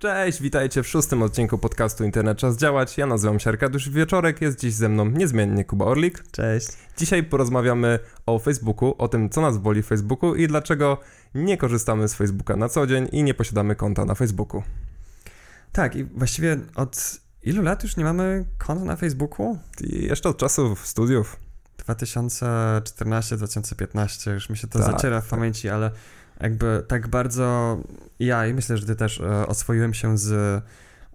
Cześć, witajcie w szóstym odcinku podcastu Internet Czas Działać. Ja nazywam się Arkadiusz Wieczorek, jest dziś ze mną niezmiennie Kuba Orlik. Cześć. Dzisiaj porozmawiamy o Facebooku, o tym, co nas boli w Facebooku i dlaczego nie korzystamy z Facebooka na co dzień i nie posiadamy konta na Facebooku. Tak, i właściwie od ilu lat już nie mamy konta na Facebooku? I jeszcze od czasów studiów. 2014-2015, już mi się to Tak, zaciera w tak. pamięci, ale jakby tak bardzo ja i myślę, że ty też e, oswoiłem się z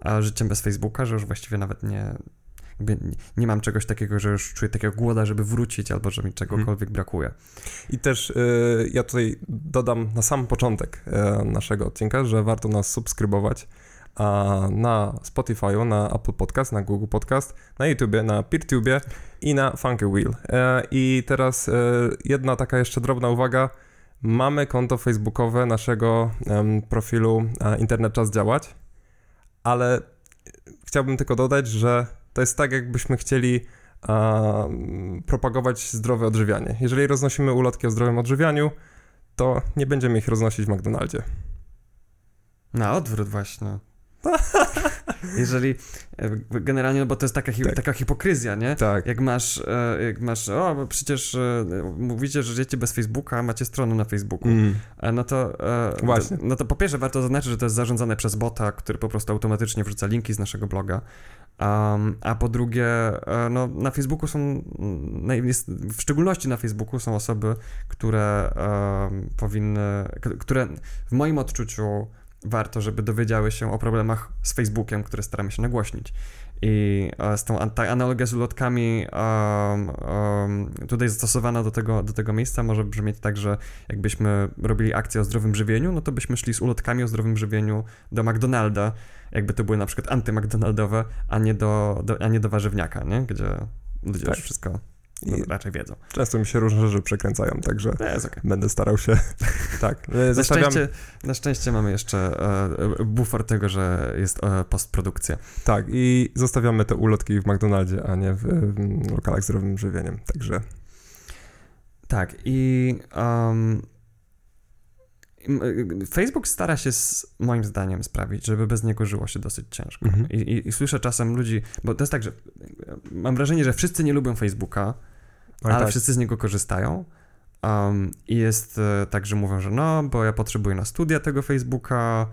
e, życiem bez Facebooka, że już właściwie nawet nie, jakby nie, mam czegoś takiego, że już czuję takiego głoda, żeby wrócić, albo że mi czegokolwiek brakuje. I też y, ja tutaj dodam na sam początek y, naszego odcinka, że warto nas subskrybować a, na Spotify'u, na Apple Podcast, na Google Podcast, na YouTubie, na PeerTubie i na Funky Wheel. E, I teraz e, jedna taka jeszcze drobna uwaga. Mamy konto facebookowe naszego em, profilu Internet Czas Działać, ale chciałbym tylko dodać, że to jest tak, jakbyśmy chcieli propagować zdrowe odżywianie. Jeżeli roznosimy ulotki o zdrowym odżywianiu, to nie będziemy ich roznosić w McDonaldzie. Na odwrót właśnie. Jeżeli e, generalnie, no bo to jest taka, hi- Tak. taka hipokryzja, nie? Tak. Jak masz, e, jak masz, o, bo przecież e, mówicie, że żyjecie bez Facebooka, a macie stronę na Facebooku. Mm. No to, Właśnie. no to po pierwsze warto zaznaczyć, że to jest zarządzane przez bota, który po prostu automatycznie wrzuca linki z naszego bloga. Um, a po drugie, no, na Facebooku są, w szczególności na Facebooku są osoby, które em, powinny, które w moim odczuciu warto, żeby dowiedziały się o problemach z Facebookiem, które staramy się nagłośnić. I e, z tą ta analogia z ulotkami um, um, tutaj zastosowana do tego, do tego miejsca może brzmieć tak, że jakbyśmy robili akcję o zdrowym żywieniu, no to byśmy szli z ulotkami o zdrowym żywieniu do McDonalda, jakby to były na przykład anty-McDonaldowe, a nie do, do, a nie do warzywniaka, nie? Gdzie ludzie Tak. już wszystko no, raczej wiedzą. często mi się różne rzeczy przekręcają, także jest okej. będę starał się. tak. e, Na szczęście, na szczęście mamy jeszcze e, bufor tego, że jest e, postprodukcja. tak, i zostawiamy te ulotki w McDonaldzie, a nie w, w lokalach z zdrowym żywieniem. Także Tak, i um, Facebook stara się, z, moim zdaniem, sprawić, żeby bez niego żyło się dosyć ciężko. Mhm. I, i, I słyszę czasem ludzi, bo to jest tak, że y, mam wrażenie, że wszyscy nie lubią Facebooka, Oj, ale tak. wszyscy z niego korzystają. Um, I jest e, tak, że mówią, że no, bo ja potrzebuję na studia tego Facebooka,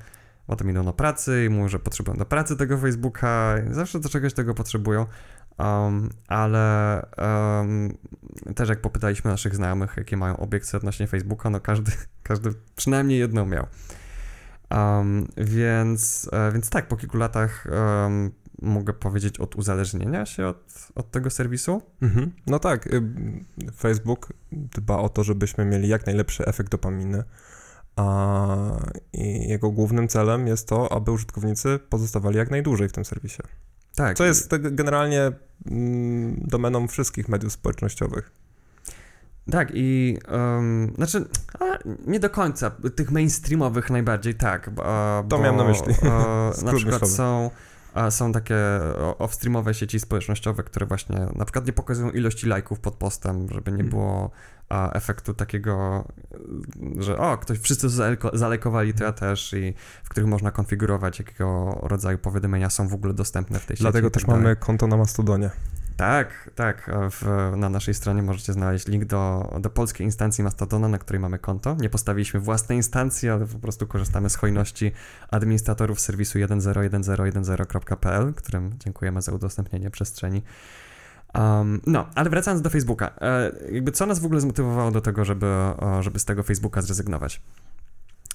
potem idą na pracy i mówią, że potrzebują do pracy tego Facebooka, zawsze do czegoś tego potrzebują. Um, ale um, też jak popytaliśmy naszych znajomych, jakie mają obiekcje odnośnie Facebooka, no każdy, każdy przynajmniej jedną miał. Um, więc, e, więc tak, po kilku latach mogę powiedzieć od uzależnienia się od, od tego serwisu. Mhm. No tak, y, Facebook dba o to, żebyśmy mieli jak najlepszy efekt dopaminy, a jego głównym celem jest to, aby użytkownicy pozostawali jak najdłużej w tym serwisie. Tak. Co jest generalnie mm, domeną wszystkich mediów społecznościowych. Tak, i um, znaczy, nie do końca, tych mainstreamowych najbardziej tak. Bo, To bo, miałem na myśli. e, na przykład myślowy. są, są takie off-streamowe sieci społecznościowe, które właśnie na przykład nie pokazują ilości lajków pod postem, żeby nie Mhm. było efektu takiego, że o, ktoś, wszyscy zaleko, zalekowali, to ja też i w których można konfigurować, jakiego rodzaju powiadomienia są w ogóle dostępne w tej sieci. Dlatego tak też mamy konto na Mastodonie. Tak, tak. W, na naszej stronie możecie znaleźć link do, do polskiej instancji Mastodona, na której mamy konto. Nie postawiliśmy własnej instancji, ale po prostu korzystamy z hojności administratorów serwisu 101010.pl, którym dziękujemy za udostępnienie przestrzeni. Um, no, ale wracając do Facebooka. E, jakby co nas w ogóle zmotywowało do tego, żeby, żeby z tego Facebooka zrezygnować?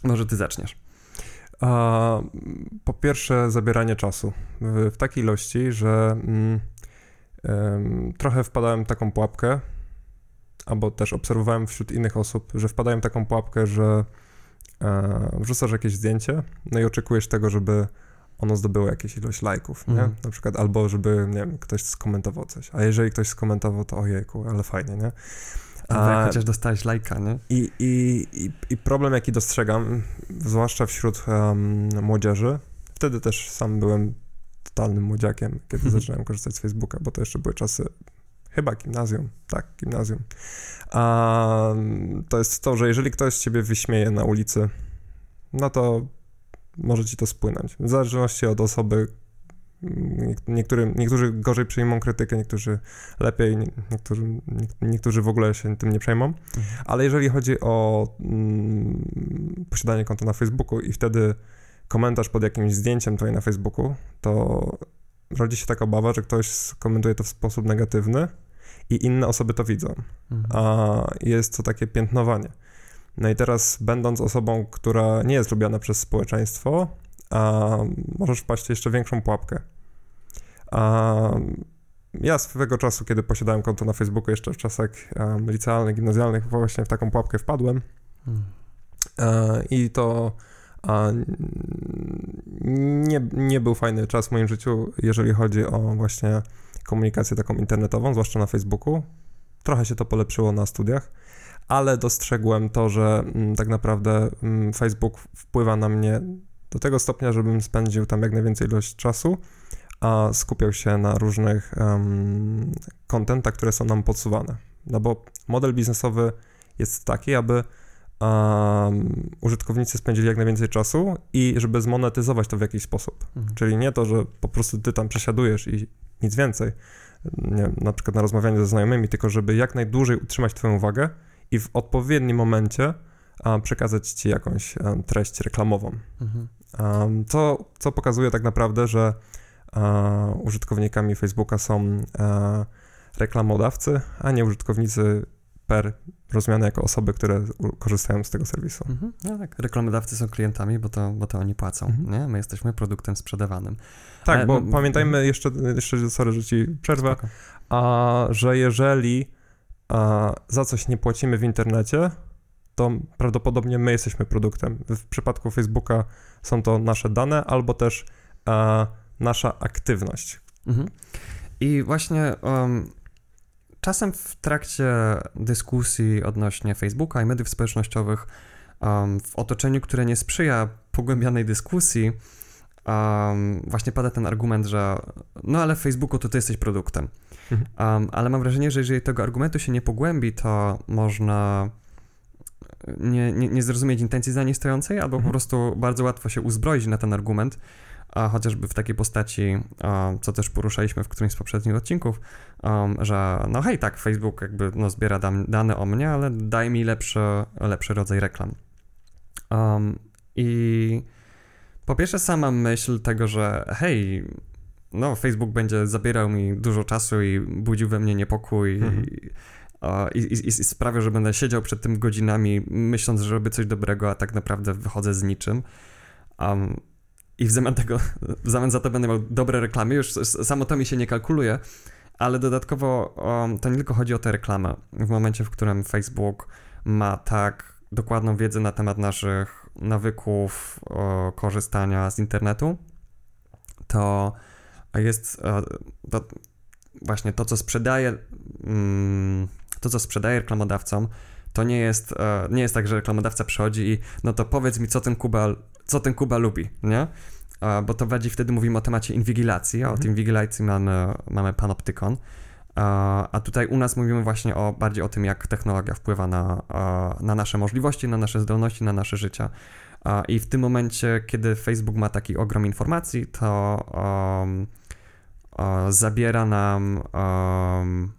Może ty zaczniesz. Po pierwsze, zabieranie czasu w, w takiej ilości, że mm, trochę wpadałem w taką pułapkę, albo też obserwowałem wśród innych osób, że wpadają w taką pułapkę, że e, wrzucasz jakieś zdjęcie, no i oczekujesz tego, żeby ono zdobyło jakieś ilość lajków, nie? Mhm. Na przykład, albo żeby, nie wiem, ktoś skomentował coś. A jeżeli ktoś skomentował, to ojejku, ale fajnie, nie? A- chociaż dostałeś lajka, nie? I, i, i, I problem, jaki dostrzegam, zwłaszcza wśród em, młodzieży, wtedy też sam byłem totalnym młodziakiem, kiedy Mhm. zaczynałem korzystać z Facebooka, bo to jeszcze były czasy chyba gimnazjum, tak, gimnazjum. A to jest to, że jeżeli ktoś ciebie wyśmieje na ulicy, no to może ci to spłynąć. W zależności od osoby, Niektóry, niektórzy gorzej przyjmą krytykę, niektórzy lepiej, niektórzy, niektórzy w ogóle się tym nie przejmą. Mhm. Ale jeżeli chodzi o mm, posiadanie konta na Facebooku i wtedy komentarz pod jakimś zdjęciem tutaj na Facebooku, to rodzi się taka obawa, że ktoś skomentuje to w sposób negatywny i inne osoby to widzą. Mhm. A jest to takie piętnowanie. No i teraz, będąc osobą, która nie jest lubiana przez społeczeństwo, a możesz wpaść w jeszcze większą pułapkę. A ja swego czasu, kiedy posiadałem konto na Facebooku, jeszcze w czasach um, licealnych, gimnazjalnych, właśnie w taką pułapkę wpadłem. Hmm. E, I to a, nie, nie był fajny czas w moim życiu, jeżeli chodzi o właśnie komunikację taką internetową, zwłaszcza na Facebooku. Trochę się to polepszyło na studiach, ale dostrzegłem to, że m, mm, tak naprawdę m, mm, Facebook wpływa na mnie do tego stopnia, żebym spędził tam jak najwięcej ilość czasu, a skupiał się na różnych contentach, które są nam podsuwane. No bo model biznesowy jest taki, aby um, użytkownicy spędzili jak najwięcej czasu i żeby zmonetyzować to w jakiś sposób. Mhm. Czyli nie to, że po prostu ty tam przesiadujesz i nic więcej, nie, na przykład na rozmawianiu ze znajomymi, tylko żeby jak najdłużej utrzymać twoją uwagę i w odpowiednim momencie a, przekazać ci jakąś a, treść reklamową. Mhm. Um, co, co pokazuje tak naprawdę, że użytkownikami Facebooka są reklamodawcy, a nie użytkownicy per rozumiane jako osoby, które korzystają z tego serwisu. Mhm. No tak, reklamodawcy są klientami, bo to, bo to oni płacą, mhm. nie? My jesteśmy produktem sprzedawanym. Tak, e, bo no, pamiętajmy jeszcze, jeszcze, sorry, że ci przerwę, a, że jeżeli a, za coś nie płacimy w internecie, to prawdopodobnie my jesteśmy produktem. W przypadku Facebooka są to nasze dane, albo też a, nasza aktywność. Mhm. I właśnie um, czasem w trakcie dyskusji odnośnie Facebooka i mediów społecznościowych um, w otoczeniu, które nie sprzyja pogłębianej dyskusji, um, właśnie pada ten argument, że no ale w Facebooku to ty jesteś produktem. Mhm. Um, ale mam wrażenie, że jeżeli tego argumentu się nie pogłębi, to można nie, nie, nie zrozumieć intencji za niej stojącej, albo mhm. po prostu bardzo łatwo się uzbroić na ten argument a chociażby w takiej postaci, co też poruszaliśmy w którymś z poprzednich odcinków, że no hej, tak, Facebook jakby no, zbiera dane o mnie, ale daj mi lepszy, lepszy rodzaj reklam. I po pierwsze sama myśl tego, że hej, no Facebook będzie zabierał mi dużo czasu i budził we mnie niepokój mhm. i, i, i, że będę siedział przed tym godzinami, myśląc, że robię coś dobrego, a tak naprawdę wychodzę z niczym. Um, i w zamian tego, w zamian za to będę miał dobre reklamy, już samo to mi się nie kalkuluje, ale dodatkowo um, to nie tylko chodzi o te reklamy. W momencie, w którym Facebook ma tak dokładną wiedzę na temat naszych nawyków o, korzystania z internetu, to jest e, to właśnie to, co sprzedaje, mm, to, co sprzedaje reklamodawcom, to nie jest, e, nie jest tak, że reklamodawca przychodzi i no to powiedz mi, co ten Kuba, co ten Kuba lubi, nie? Bo to bardziej wtedy mówimy o temacie inwigilacji, a o mhm. tym inwigilacji mamy, mamy panoptykon. A tutaj u nas mówimy właśnie o, bardziej o tym, jak technologia wpływa na, na nasze możliwości, na nasze zdolności, na nasze życie. I w tym momencie, kiedy Facebook ma taki ogrom informacji, to um, zabiera nam um,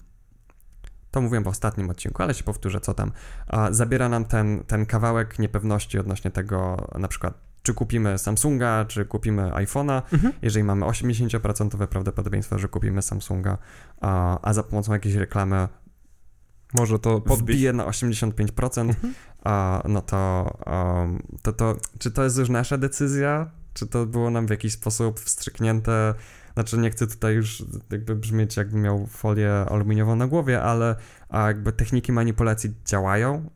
to mówiłem w ostatnim odcinku, ale się powtórzę, co tam. Zabiera nam ten, ten kawałek niepewności odnośnie tego, na przykład, czy kupimy Samsunga, czy kupimy iPhone'a. Mhm. Jeżeli mamy 80% prawdopodobieństwo, że kupimy Samsunga, a, a za pomocą jakiejś reklamy może to podbić. wbije na 85%, mhm. a, no to, um, to, to czy to jest już nasza decyzja, czy to było nam w jakiś sposób wstrzyknięte znaczy nie chcę tutaj już jakby brzmieć jakby miał folię aluminiową na głowie, ale a jakby techniki manipulacji działają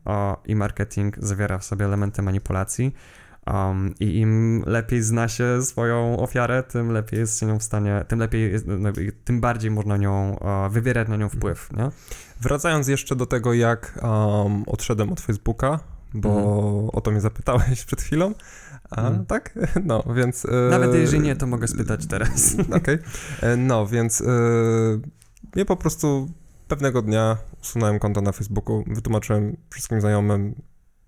i marketing zawiera w sobie elementy manipulacji. Um, I im lepiej zna się swoją ofiarę, tym lepiej jest się nią w stanie, tym lepiej, jest, no, tym bardziej można nią, uh, wywierać na nią wpływ, nie? Wracając jeszcze do tego, jak um, odszedłem od Facebooka, bo mhm. o to mnie zapytałeś przed chwilą, a, hmm. tak? No, więc... Nawet jeżeli nie, to mogę spytać teraz. Okej. Okay. E, no, więc e, ja po prostu pewnego dnia usunąłem konto na Facebooku, wytłumaczyłem wszystkim znajomym,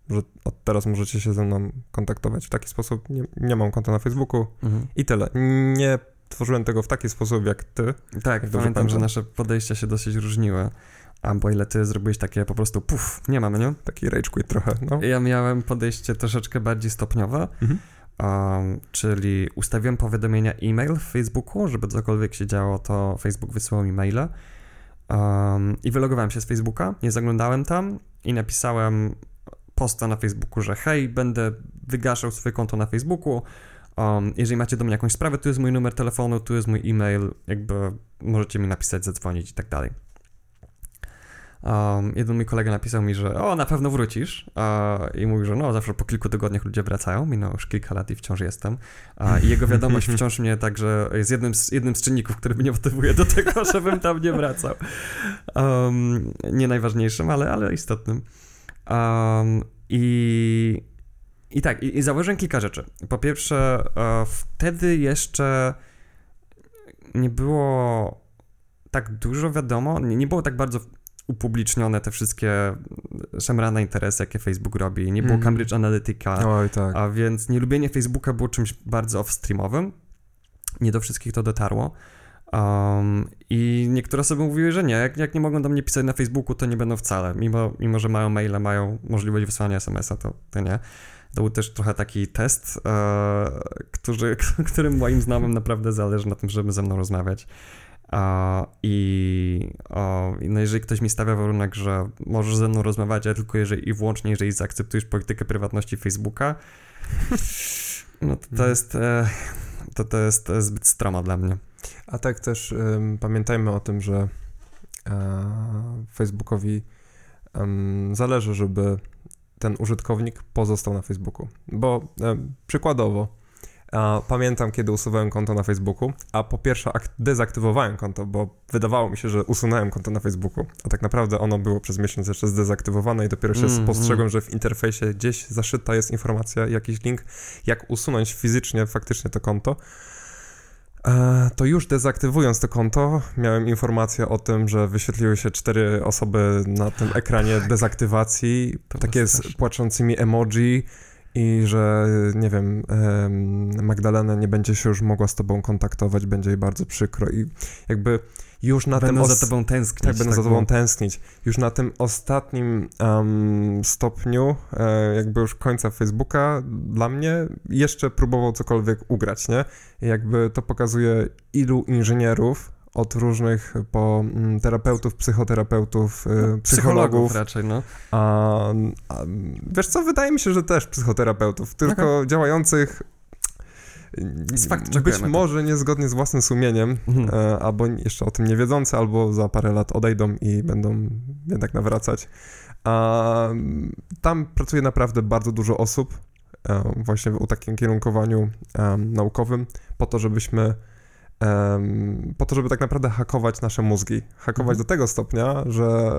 że od teraz możecie się ze mną kontaktować w taki sposób. Nie, nie mam konta na Facebooku Mhm. i tyle. Nie tworzyłem tego w taki sposób jak ty. Tak, Jak dobrze pamiętam, że pamiętam. nasze podejścia się dosyć różniły. A bo ile ty zrobiłeś takie po prostu puf, nie mamy, nie? Taki rage quit trochę, no. Ja miałem podejście troszeczkę bardziej stopniowe, Mhm. um, czyli ustawiłem powiadomienia e-mail w Facebooku, żeby cokolwiek się działo, to Facebook wysyłał mi maile. Um, I wylogowałem się z Facebooka, nie zaglądałem tam i napisałem posta na Facebooku, że hej, będę wygaszał swoje konto na Facebooku. Um, jeżeli macie do mnie jakąś sprawę, tu jest mój numer telefonu, tu jest mój e-mail, jakby możecie mi napisać, zadzwonić i tak dalej. Um, jeden mój kolega napisał mi, że o, na pewno wrócisz uh, i mówi, że no, zawsze po kilku tygodniach ludzie wracają, minęło już kilka lat i wciąż jestem. Uh, I jego wiadomość wciąż mnie także jest jednym z, jednym z czynników, który mnie motywuje do tego, żebym tam nie wracał. Um, nie najważniejszym, ale, ale istotnym. Um, I, I tak, i, i zauważyłem kilka rzeczy. Po pierwsze, e, wtedy jeszcze nie było tak dużo wiadomo, nie, nie było tak bardzo upublicznione te wszystkie szemrane interesy, jakie Facebook robi. Nie było Mhm. Cambridge Analytica, Oj, tak. a więc nielubienie Facebooka było czymś bardzo off-streamowym. Nie do wszystkich to dotarło. Um, I niektóre osoby mówiły, że nie, jak, jak nie mogą do mnie pisać na Facebooku, to nie będą wcale. Mimo, mimo że mają maile, mają możliwość wysłania SMS-a, to, to nie. To był też trochę taki test, e, który, którym moim znajomym naprawdę zależy na tym, żeby ze mną rozmawiać. A, I o, no jeżeli ktoś mi stawia warunek, że możesz ze mną rozmawiać, ale tylko jeżeli i wyłącznie, jeżeli zaakceptujesz politykę prywatności Facebooka, no to, to jest e, to, to jest e, zbyt stroma dla mnie. A tak też ym, pamiętajmy o tym, że e, Facebookowi em, zależy, żeby ten użytkownik pozostał na Facebooku. Bo em, przykładowo, a, pamiętam, kiedy usuwałem konto na Facebooku, a po pierwsze ak- dezaktywowałem konto, bo wydawało mi się, że usunąłem konto na Facebooku, a tak naprawdę ono było przez miesiąc jeszcze zdezaktywowane i dopiero się Mm, spostrzegłem, że w interfejsie gdzieś zaszyta jest informacja, jakiś link, jak usunąć fizycznie faktycznie to konto. E, To już dezaktywując to konto, miałem informację o tym, że wyświetliły się cztery osoby na tym ekranie dezaktywacji, To takie z płaczącymi emoji i że, nie wiem, em, Magdalena nie będzie się już mogła z tobą kontaktować, będzie jej bardzo przykro. I jakby już na Będą tym... za os- tobą tęsknić. tak, będę za tobą tęsknić. Już na tym ostatnim em, stopniu, e, jakby już końca Facebooka, dla mnie jeszcze próbował cokolwiek ugrać, nie? I jakby to pokazuje, ilu inżynierów od różnych po mm, terapeutów, psychoterapeutów, e, No, psychologów, raczej, no. a, a wiesz co, wydaje mi się, że też psychoterapeutów, tylko działających Jest fakt, być może niezgodnie z własnym sumieniem, Mhm. e, albo jeszcze o tym nie wiedzący, albo za parę lat odejdą i będą jednak nawracać. A tam pracuje naprawdę bardzo dużo osób, e, właśnie u takim kierunkowaniu em, naukowym, po to, żebyśmy po to, żeby tak naprawdę hakować nasze mózgi. Hakować Mhm. do tego stopnia, że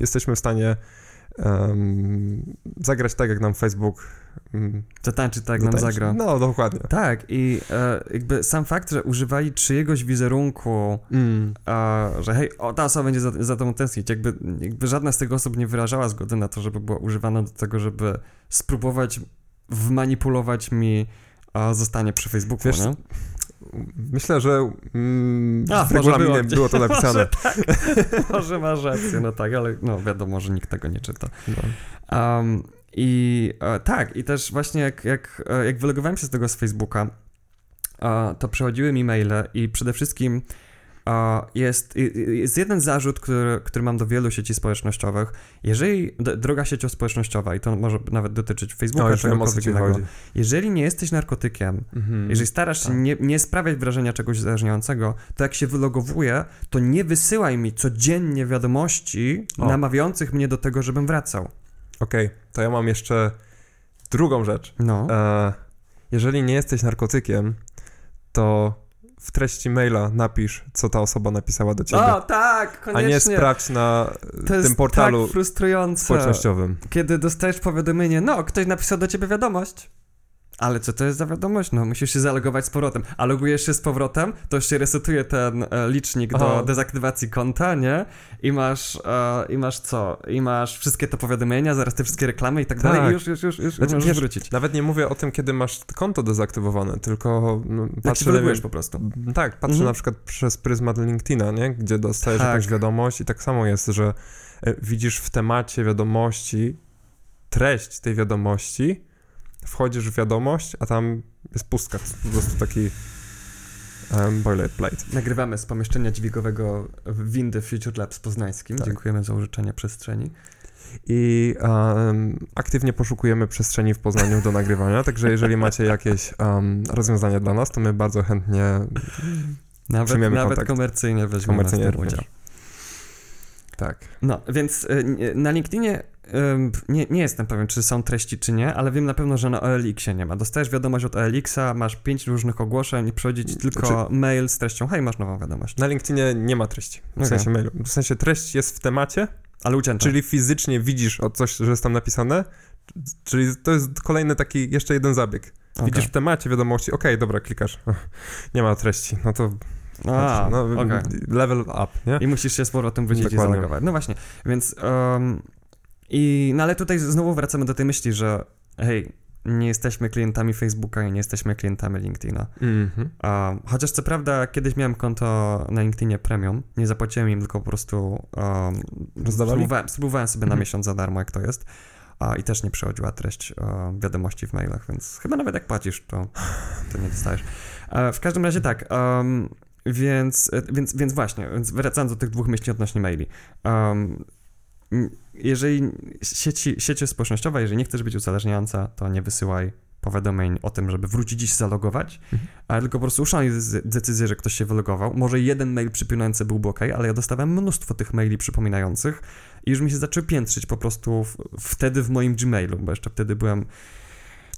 jesteśmy w stanie em, zagrać tak, jak nam Facebook mm, Zatańczy tak, jak nam zatańczy. zagra. No, dokładnie. Tak, i e, jakby sam fakt, że używali czyjegoś wizerunku, Mm. a, że hej, o, ta osoba będzie za, za tobą tęsknić, jakby, jakby żadna z tych osób nie wyrażała zgody na to, żeby była używana do tego, żeby spróbować wmanipulować mi a, zostanie przy Facebooku, Wiesz, nie? Myślę, że mm, A, w może regulaminie było to napisane. Może tak, może masz rację, no tak, ale no wiadomo, że nikt tego nie czyta. No. Um, I e, tak, i też właśnie jak, jak, e, jak wylogowałem się z tego z Facebooka, e, to przychodziły mi maile i przede wszystkim jest, jest jeden zarzut, który, który mam do wielu sieci społecznościowych. Jeżeli, droga siecią społecznościowa, i to może nawet dotyczyć No, Facebooka już czy wiem o co czegokolwiek innego, chodzi. jeżeli nie jesteś narkotykiem, Mhm. jeżeli starasz się tak. nie, nie sprawiać wrażenia czegoś uzależniającego, to jak się wylogowuję, to nie wysyłaj mi codziennie wiadomości O. namawiających mnie do tego, żebym wracał. Okej, to ja mam jeszcze drugą rzecz. No. E, jeżeli nie jesteś narkotykiem, to w treści maila napisz, co ta osoba napisała do ciebie, O, tak, a koniecznie. nie sprawdź na to tym portalu tak frustrujące, społecznościowym. kiedy dostajesz powiadomienie, no, ktoś napisał do ciebie wiadomość. Ale co to jest za wiadomość? No, musisz się zalogować z powrotem. A logujesz się z powrotem, to się resetuje ten e, licznik do Aha. dezaktywacji konta, nie? I masz, e, i masz co? I masz wszystkie te powiadomienia, zaraz te wszystkie reklamy i tak, Tak. dalej. I już, już, już, już Znaczy, możesz wiesz, wrócić. Nawet nie mówię o tym, kiedy masz konto dezaktywowane, tylko no, patrzę, po prostu. tak, patrzę Mhm. na przykład przez pryzmat LinkedIna, nie? gdzie dostajesz Tak. jakąś wiadomość i tak samo jest, że e, widzisz w temacie wiadomości treść tej wiadomości, wchodzisz w wiadomość, a tam jest pustka, po prostu taki um, boilerplate. Nagrywamy z pomieszczenia dźwigowego w windy Future Labs poznańskim. Tak. Dziękujemy za użyczenie przestrzeni. I um, aktywnie poszukujemy przestrzeni w Poznaniu do nagrywania, także jeżeli macie jakieś um, rozwiązania dla nas, to my bardzo chętnie Nawet, nawet kontakt. komercyjnie weźmiemy komercyjnie w tym również. udział. Tak. No, więc y, na LinkedInie nie, nie jestem pewien, czy są treści, czy nie, ale wiem na pewno, że na OLX-ie nie ma. Dostajesz wiadomość od OLX-a, masz pięć różnych ogłoszeń i przychodzi ci tylko Znaczy- mail z treścią, hej, masz nową wiadomość. Na LinkedInie nie ma treści, w Okej. sensie mailu. W sensie treść jest w temacie, Ale ucięta. czyli fizycznie widzisz o coś, że jest tam napisane, czyli to jest kolejny taki, jeszcze jeden zabieg. Widzisz w temacie wiadomości, okej, dobra, klikasz, nie ma treści, no to A, no, okej. level up, nie? I musisz się z powrotem wrócić Dokładnie. i zalogować. No właśnie, więc... Um, i, no ale tutaj znowu wracamy do tej myśli, że hej, nie jesteśmy klientami Facebooka i nie jesteśmy klientami LinkedIna. Mhm. Um, chociaż co prawda kiedyś miałem konto na LinkedInie Premium, nie zapłaciłem im, tylko po prostu um, spróbowałem, spróbowałem sobie na Mhm. miesiąc za darmo, jak to jest. I też nie przychodziła treść um, wiadomości w mailach, więc chyba nawet jak płacisz, to, to nie dostajesz. E, w każdym razie tak, um, więc, e, więc, więc właśnie, więc wracając do tych dwóch myśli odnośnie maili. Um, jeżeli sieci, sieć społecznościowa, jeżeli nie chcesz być uzależniająca, to nie wysyłaj powiadomień o tym, żeby wrócić i się zalogować, Mhm. ale tylko po prostu uszanuj decyzję, że ktoś się wylogował. Może jeden mail przypominający byłby ok, ale ja dostawałem mnóstwo tych maili przypominających i już mi się zaczęły piętrzyć po prostu w, wtedy w moim Gmailu, bo jeszcze wtedy byłem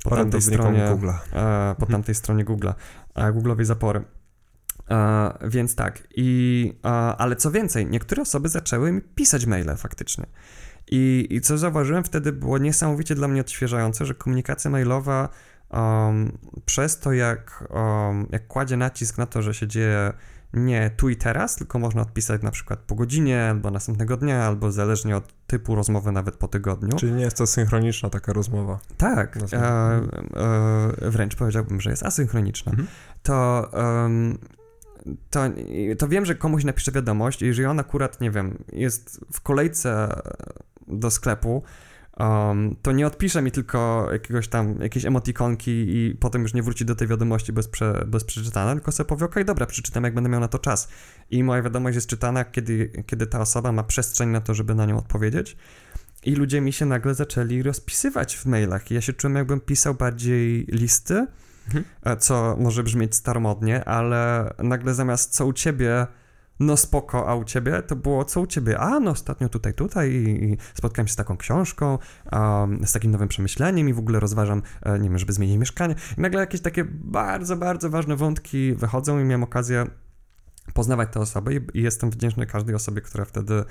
po tamtej stronie, Google'a. e, po Mhm. tamtej stronie Google'a, e, Google'owej zapory. E, więc tak, i, e, ale co więcej, niektóre osoby zaczęły mi pisać maile faktycznie. I, I co zauważyłem wtedy było niesamowicie dla mnie odświeżające, że komunikacja mailowa um, przez to, jak, um, jak kładzie nacisk na to, że się dzieje nie tu i teraz, tylko można odpisać na przykład po godzinie, albo następnego dnia, albo zależnie od typu rozmowy nawet po tygodniu. Czyli nie jest to synchroniczna taka rozmowa. Tak, e, Nazwijmy. e, wręcz powiedziałbym, że jest asynchroniczna. Mhm. To, em, to, to wiem, że komuś napiszę wiadomość i jeżeli on akurat, nie wiem, jest w kolejce do sklepu, em, to nie odpisze mi tylko jakiegoś tam, jakiejś emotikonki i potem już nie wróci do tej wiadomości bez, prze, bez przeczytania, tylko sobie powie, okej, dobra, przeczytam, jak będę miał na to czas. I moja wiadomość jest czytana, kiedy, kiedy ta osoba ma przestrzeń na to, żeby na nią odpowiedzieć. I ludzie mi się nagle zaczęli rozpisywać w mailach. I ja się czułem, jakbym pisał bardziej listy, Mhm. e, co może brzmieć staromodnie, ale nagle zamiast co u ciebie, no spoko, a u ciebie, to było co u ciebie, a no ostatnio tutaj, tutaj i, i spotkałem się z taką książką, um, z takim nowym przemyśleniem i w ogóle rozważam, e, nie wiem, żeby zmienić mieszkanie. I nagle jakieś takie bardzo, bardzo ważne wątki wychodzą i miałem okazję poznawać te osoby i, i jestem wdzięczny każdej osobie, która wtedy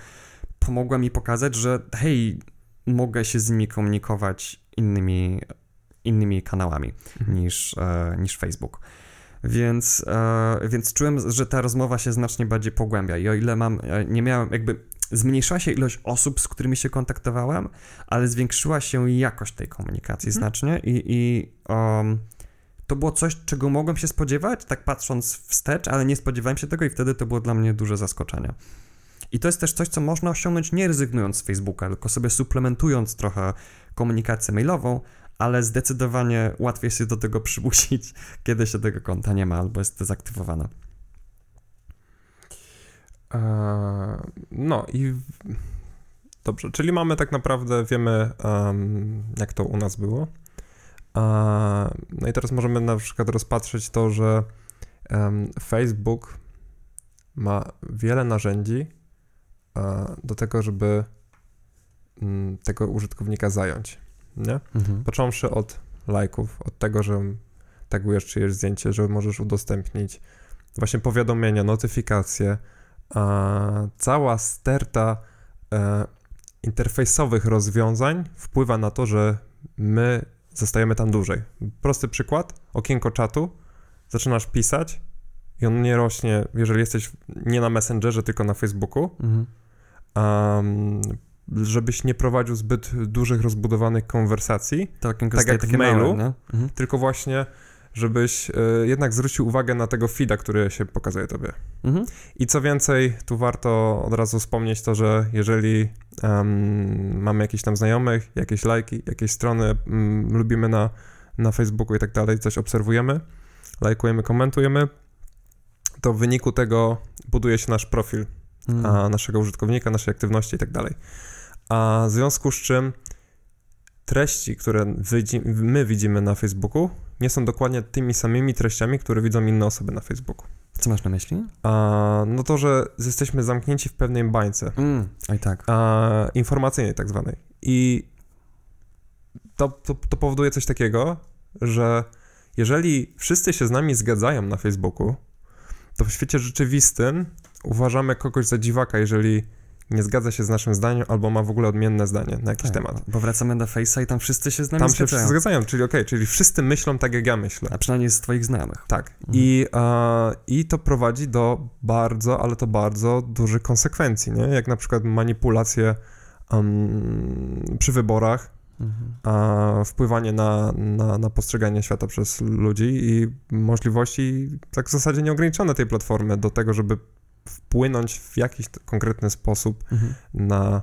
pomogła mi pokazać, że hej, mogę się z nimi komunikować innymi, innymi kanałami Mhm. niż, e, niż Facebook. Więc, e, więc czułem, że ta rozmowa się znacznie bardziej pogłębia i o ile mam, e, nie miałem jakby, zmniejszyła się ilość osób, z którymi się kontaktowałem, ale zwiększyła się jakość tej komunikacji Mhm. znacznie i, i um, to było coś, czego mogłem się spodziewać, tak patrząc wstecz, ale nie spodziewałem się tego i wtedy to było dla mnie duże zaskoczenie. I to jest też coś, co można osiągnąć nie rezygnując z Facebooka, tylko sobie suplementując trochę komunikację mailową, ale zdecydowanie łatwiej się do tego przymusić, kiedy się tego konta nie ma albo jest dezaktywowane. Eee, No i dobrze, czyli mamy tak naprawdę, wiemy em, jak to u nas było. Eee, No i teraz możemy na przykład rozpatrzeć to, że Facebook ma wiele narzędzi e, do tego, żeby mm, tego użytkownika zająć. Nie? Począwszy od lajków, od tego, że tagujesz czyjeś zdjęcie, że możesz udostępnić właśnie powiadomienia, notyfikacje, a cała sterta e, interfejsowych rozwiązań wpływa na to, że my zostajemy tam dłużej. Prosty przykład, okienko czatu, zaczynasz pisać i on nie rośnie, jeżeli jesteś nie na Messengerze, tylko na Facebooku, Mhm. um, żebyś nie prowadził zbyt dużych, rozbudowanych konwersacji, Tak zostaje jak w mailu. małe? Mhm. tylko właśnie, żebyś y, jednak zwrócił uwagę na tego feeda, który się pokazuje tobie. Mhm. I co więcej, tu warto od razu wspomnieć to, że jeżeli em, mamy jakichś tam znajomych, jakieś lajki, jakieś strony mm, lubimy na, na Facebooku i tak dalej, coś obserwujemy, lajkujemy, komentujemy, to w wyniku tego buduje się nasz profil Mhm. a, naszego użytkownika, naszej aktywności i tak dalej. A w związku z czym treści, które widzi, my widzimy na Facebooku, nie są dokładnie tymi samymi treściami, które widzą inne osoby na Facebooku. Co masz na myśli? A, no to, że jesteśmy zamknięci w pewnej bańce Mm. Oj tak. a, informacyjnej tak zwanej. I to, to, to powoduje coś takiego, że jeżeli wszyscy się z nami zgadzają na Facebooku, to w świecie rzeczywistym uważamy kogoś za dziwaka, jeżeli nie zgadza się z naszym zdaniem albo ma w ogóle odmienne zdanie na jakiś tak, temat. Bo wracamy do Face'a i tam wszyscy się z nami Tam się zgadzają. wszyscy zgadzają, czyli okej, czyli wszyscy myślą tak, jak ja myślę. A przynajmniej z twoich znajomych. Tak. Mhm. I, e, I to prowadzi do bardzo, ale to bardzo dużych konsekwencji, nie? Jak na przykład manipulacje em, przy wyborach, Mhm. a wpływanie na, na, na postrzeganie świata przez ludzi i możliwości tak w zasadzie nieograniczone tej platformy do tego, żeby wpłynąć w jakiś konkretny sposób Mhm. na,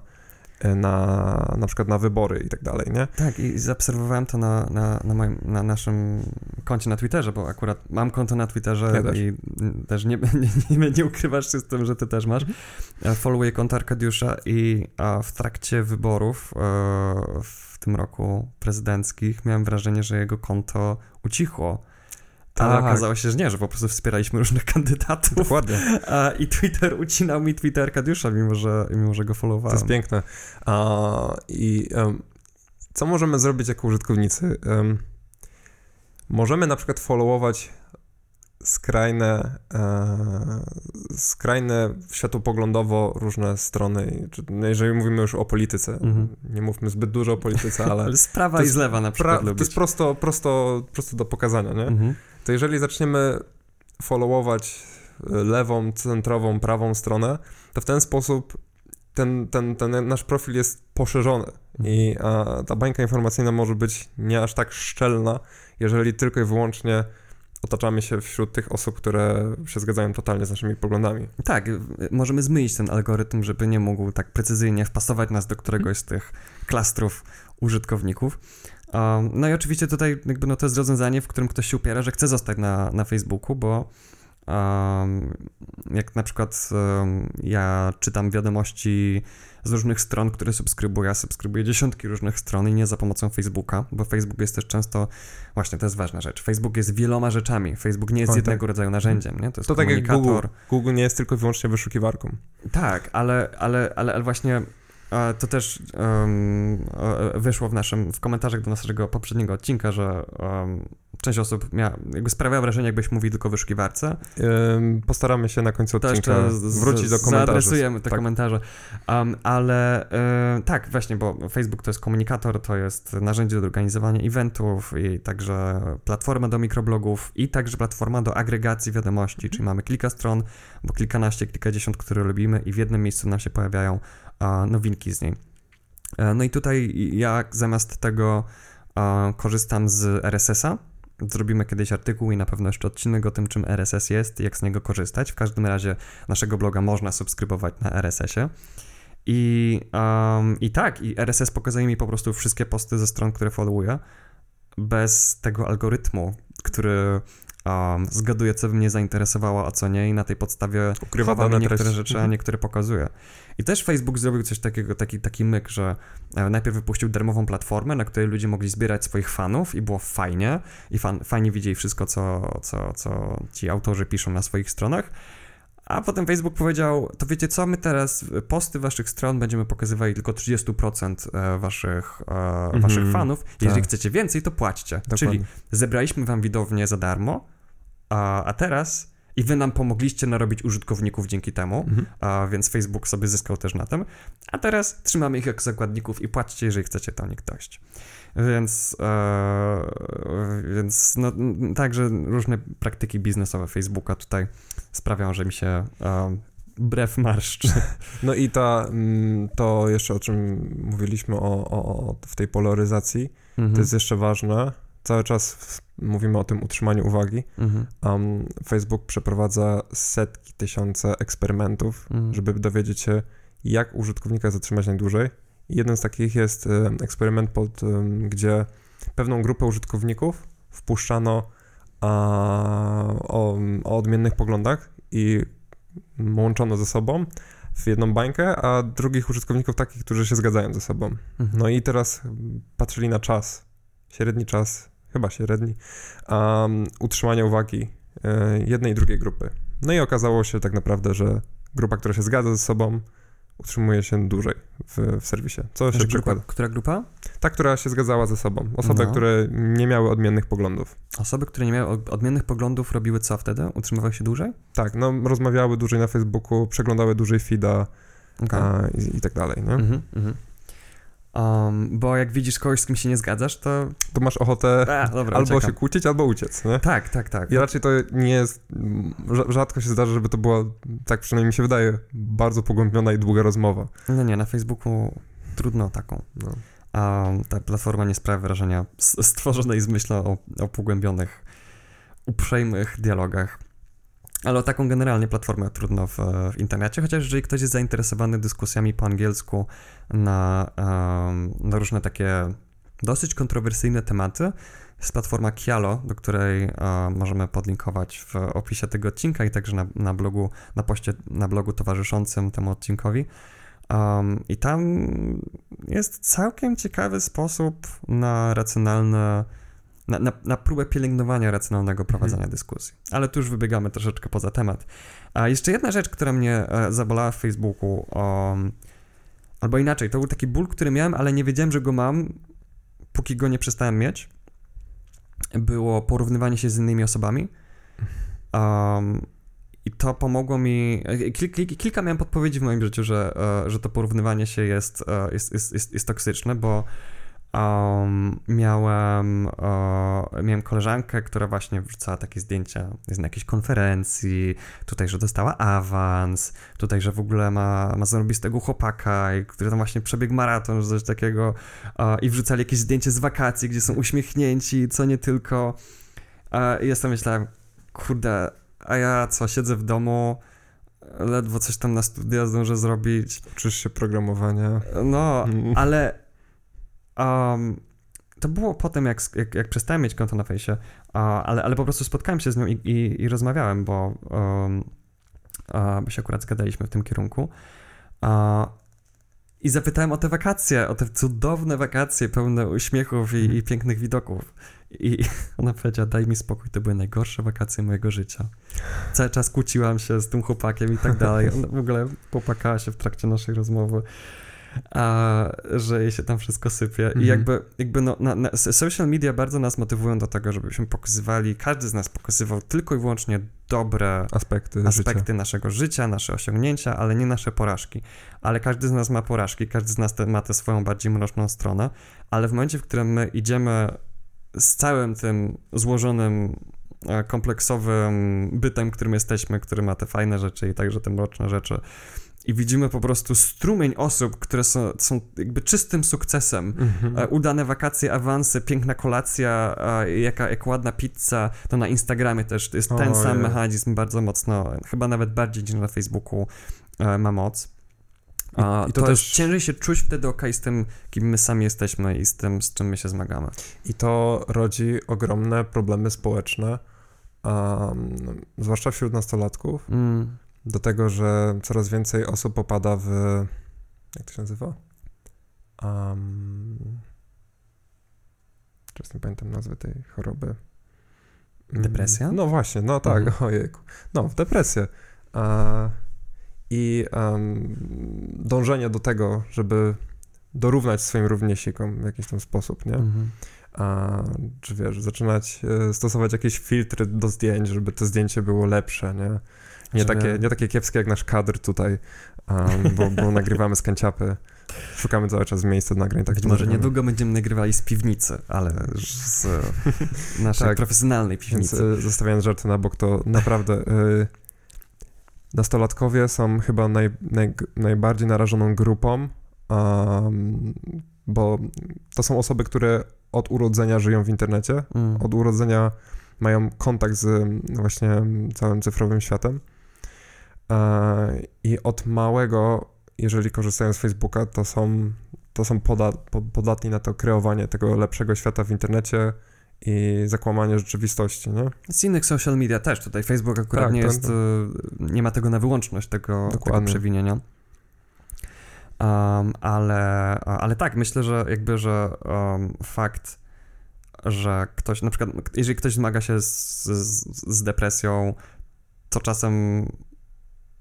na na przykład na wybory i tak dalej, nie? Tak, i zaobserwowałem to na, na, na, moim, na naszym koncie na Twitterze, bo akurat mam konto na Twitterze Ja też. i też nie, nie, nie, nie ukrywasz się z tym, że ty też masz. E, Followuję konto Arkadiusza i w trakcie wyborów e, w tym roku prezydenckich miałem wrażenie, że jego konto ucichło. Ale Tak. okazało się, że nie, że po prostu wspieraliśmy różnych kandydatów. Dokładnie. A, I Twitter ucinał mi Twitter Arkadiusza, mimo że, mimo że go To followowałem. jest piękne. A, I co możemy zrobić jako użytkownicy? Em, możemy na przykład followować skrajne, e, skrajne światopoglądowo różne strony. No jeżeli mówimy już o polityce, Mhm. nie mówmy zbyt dużo o polityce, ale Ale z prawa to i z lewa na pra, przykład to lubić. jest prosto, prosto, prosto do pokazania, nie? Mhm. to jeżeli zaczniemy followować y, lewą, centrową, prawą stronę, to w ten sposób ten, ten, ten nasz profil jest poszerzony i a, ta bańka informacyjna może być nie aż tak szczelna, jeżeli tylko i wyłącznie otaczamy się wśród tych osób, które się zgadzają totalnie z naszymi poglądami. Tak, możemy zmienić ten algorytm, żeby nie mógł tak precyzyjnie wpasować nas do któregoś z tych klastrów użytkowników. No i oczywiście tutaj jakby no to jest rozwiązanie, w którym ktoś się upiera, że chce zostać na, na Facebooku, bo jak na przykład ja czytam wiadomości z różnych stron, które subskrybuję, ja subskrybuję dziesiątki różnych stron i nie za pomocą Facebooka, bo Facebook jest też często, właśnie to jest ważna rzecz, Facebook jest wieloma rzeczami, Facebook nie jest Oj, tak. jednego rodzaju narzędziem, nie? To jest To tak jak. Google. Google nie jest tylko i wyłącznie wyszukiwarką. Tak, ale, ale, ale, ale właśnie to też e, wyszło w naszym, w komentarzach do naszego poprzedniego odcinka, że em, część osób miała, jakby sprawiała wrażenie, jakbyś mówił tylko wyszukiwarce. Ym, postaramy się na końcu odcinka z- wrócić do komentarzy. Zaadresujemy te Tak. komentarze. Um, ale e, tak, właśnie, bo Facebook to jest komunikator, to jest narzędzie do organizowania eventów i także platforma do mikroblogów i także platforma do agregacji wiadomości, czyli mamy kilka stron, bo kilkanaście, kilkadziesiąt, które lubimy i w jednym miejscu nam się pojawiają nowinki z niej. E, No i tutaj ja zamiast tego korzystam z RSS-a. Zrobimy kiedyś artykuł i na pewno jeszcze odcinek o tym, czym RSS jest i jak z niego korzystać. W każdym razie naszego bloga można subskrybować na RSS-ie. I, um, I tak, i RSS pokazuje mi po prostu wszystkie posty ze stron, które followuję, bez tego algorytmu, który um, zgaduje, co by mnie zainteresowało, a co nie, i na tej podstawie Ukrywa dane niektóre treści. rzeczy, a Mhm. niektóre pokazuje. I też Facebook zrobił coś takiego, taki, taki myk, że e, najpierw wypuścił darmową platformę, na której ludzie mogli zbierać swoich fanów i było fajnie, i fan, fajnie widzieli wszystko, co, co, co ci autorzy piszą na swoich stronach. A potem Facebook powiedział, to wiecie co, my teraz posty waszych stron będziemy pokazywali tylko 30% e, waszych, e, waszych Mhm, fanów. Jeżeli tak. chcecie więcej, to płaćcie. Dokładnie. Czyli zebraliśmy wam widownię za darmo, a, a teraz I wy nam pomogliście narobić użytkowników dzięki temu, Mhm. a więc Facebook sobie zyskał też na tym. A teraz trzymamy ich jako zakładników i płaćcie, jeżeli chcecie to nich dość. Więc, e, więc no, także różne praktyki biznesowe Facebooka tutaj sprawiają, że mi się e, brew marszczy. No i ta, mm, to jeszcze o czym mówiliśmy o, o, o w tej polaryzacji, Mhm. to jest jeszcze ważne. Cały czas mówimy o tym utrzymaniu uwagi. Mhm. Um, Facebook przeprowadza setki, tysiące eksperymentów, Mhm. żeby dowiedzieć się, jak użytkownika zatrzymać najdłużej. Jeden z takich jest em, eksperyment, pod, em, gdzie pewną grupę użytkowników wpuszczano a, o, o odmiennych poglądach i łączono ze sobą w jedną bańkę, a drugich użytkowników takich, którzy się zgadzają ze sobą. Mhm. No i teraz patrzyli na czas, średni czas, chyba średni, um, utrzymania uwagi e, jednej i drugiej grupy. No i okazało się tak naprawdę, że grupa, która się zgadza ze sobą, utrzymuje się dłużej w, w serwisie. Co się przykłada? która grupa? Ta, która się zgadzała ze sobą. Osoby, No. które nie miały odmiennych poglądów. Osoby, które nie miały od- odmiennych poglądów, robiły co wtedy? Utrzymywały się dłużej? Tak, no rozmawiały dłużej na Facebooku, przeglądały dłużej feeda Okej. a, i, i tak dalej, nie? Mhm, mhm. Um, bo jak widzisz kogoś, z kim się nie zgadzasz, to... To masz ochotę A, dobra, albo uciekam. się kłócić, albo uciec, nie? Tak, tak, tak. I raczej to nie jest, rza- rzadko się zdarza, żeby to była, tak przynajmniej mi się wydaje, bardzo pogłębiona i długa rozmowa. No nie, na Facebooku trudno taką. No. A ta platforma nie sprawia wrażenia stworzonej z myślą o, o pogłębionych, uprzejmych dialogach. Ale o taką generalnie platformę trudno w, w internecie, chociaż jeżeli ktoś jest zainteresowany dyskusjami po angielsku na, na różne takie dosyć kontrowersyjne tematy, jest platforma Kialo, do której e, możemy podlinkować w opisie tego odcinka i także na, na blogu, na poście na blogu towarzyszącym temu odcinkowi. Um, I tam jest całkiem ciekawy sposób na racjonalne, na, na, na próbę pielęgnowania racjonalnego prowadzenia dyskusji. Ale tu już wybiegamy troszeczkę poza temat. A jeszcze jedna rzecz, która mnie e, zabolała w Facebooku, um, albo inaczej, to był taki ból, który miałem, ale nie wiedziałem, że go mam, póki go nie przestałem mieć. Było porównywanie się z innymi osobami. Um, i to pomogło mi. Kil, kil, kilka miałem podpowiedzi w moim życiu, że, e, że to porównywanie się jest, e, jest, jest, jest, jest toksyczne, bo um, miałem, e, miałem koleżankę, która właśnie wrzucała takie zdjęcia z na jakiejś konferencji, tutaj, że dostała awans, tutaj, że w ogóle ma, ma zarobistego chłopaka, i który tam właśnie przebiegł maraton, czy coś takiego e, i wrzucali jakieś zdjęcie z wakacji, gdzie są uśmiechnięci, co nie tylko. E, I ja sobie myślałem, kurde, a ja co, siedzę w domu, ledwo coś tam na studia zdążę zrobić. Uczysz się programowania. No, Mm. ale um, to było potem, jak, jak, jak przestałem mieć konto na fejsie, a, ale, ale po prostu spotkałem się z nią i, i, i rozmawiałem, bo, um, bo się akurat zgadaliśmy w tym kierunku. A, I zapytałem o te wakacje, o te cudowne wakacje pełne uśmiechów i, i pięknych widoków. I ona powiedziała, daj mi spokój, to były najgorsze wakacje mojego życia. Cały czas kłóciłam się z tym chłopakiem i tak dalej. Ona w ogóle popłakała się w trakcie naszej rozmowy, a, że jej się tam wszystko sypie. Mhm. I jakby, jakby no, na, na, social media bardzo nas motywują do tego, żebyśmy pokazywali, każdy z nas pokazywał tylko i wyłącznie dobre Aspekty, aspekty życia. naszego życia, nasze osiągnięcia, ale nie nasze porażki. Ale każdy z nas ma porażki, każdy z nas te, ma tę swoją bardziej mroczną stronę, ale w momencie, w którym my idziemy z całym tym złożonym, e, kompleksowym bytem, którym jesteśmy, który ma te fajne rzeczy i także te mroczne rzeczy, i widzimy po prostu strumień osób, które są, są jakby czystym sukcesem, Mhm. E, udane wakacje, awanse, piękna kolacja, jaka, jak ładna pizza, to na Instagramie też jest ten sam mechanizm bardzo mocno, chyba nawet bardziej niż na Facebooku e, ma moc. A, I to to też ciężej się czuć wtedy okej z tym, kim my sami jesteśmy i z tym, z czym my się zmagamy. I to rodzi ogromne problemy społeczne, um, zwłaszcza wśród nastolatków, Mm. Do tego, że coraz więcej osób popada w. Jak to się nazywa? Um, teraz nie pamiętam nazwy tej choroby. Mm, Depresja? No właśnie, no tak, Mhm. ojejku. No, w depresję. A, I um, dążenie do tego, żeby dorównać swoim rówieśnikom w jakiś tam sposób, nie? Mhm. a, czy wiesz, zaczynać e, stosować jakieś filtry do zdjęć, żeby to zdjęcie było lepsze, nie? Nie, takie, nie takie kiepskie jak nasz kadr tutaj, a, bo, bo nagrywamy z kanciapy. Szukamy cały czas miejsca do nagrań. Tak Być może nagrywamy. niedługo będziemy nagrywali z piwnicy, ale z naszej Tak. profesjonalnej piwnicy. e, zostawiając żarty na bok, to naprawdę e, nastolatkowie są chyba naj, naj, najbardziej narażoną grupą, um, bo to są osoby, które od urodzenia żyją w internecie, Mm. od urodzenia mają kontakt z właśnie całym cyfrowym światem i od małego, jeżeli korzystają z Facebooka, to są, to są poda, po, podatni na to kreowanie tego lepszego świata w internecie i zakłamanie rzeczywistości, nie? Z innych social media też. Tutaj Facebook akurat Tak, nie to- jest, e, nie ma tego na wyłączność, tego, tego przewinienia. Um, ale, ale tak, myślę, że jakby, że um, fakt, że ktoś, na przykład, jeżeli ktoś zmaga się z, z, z depresją, to czasem,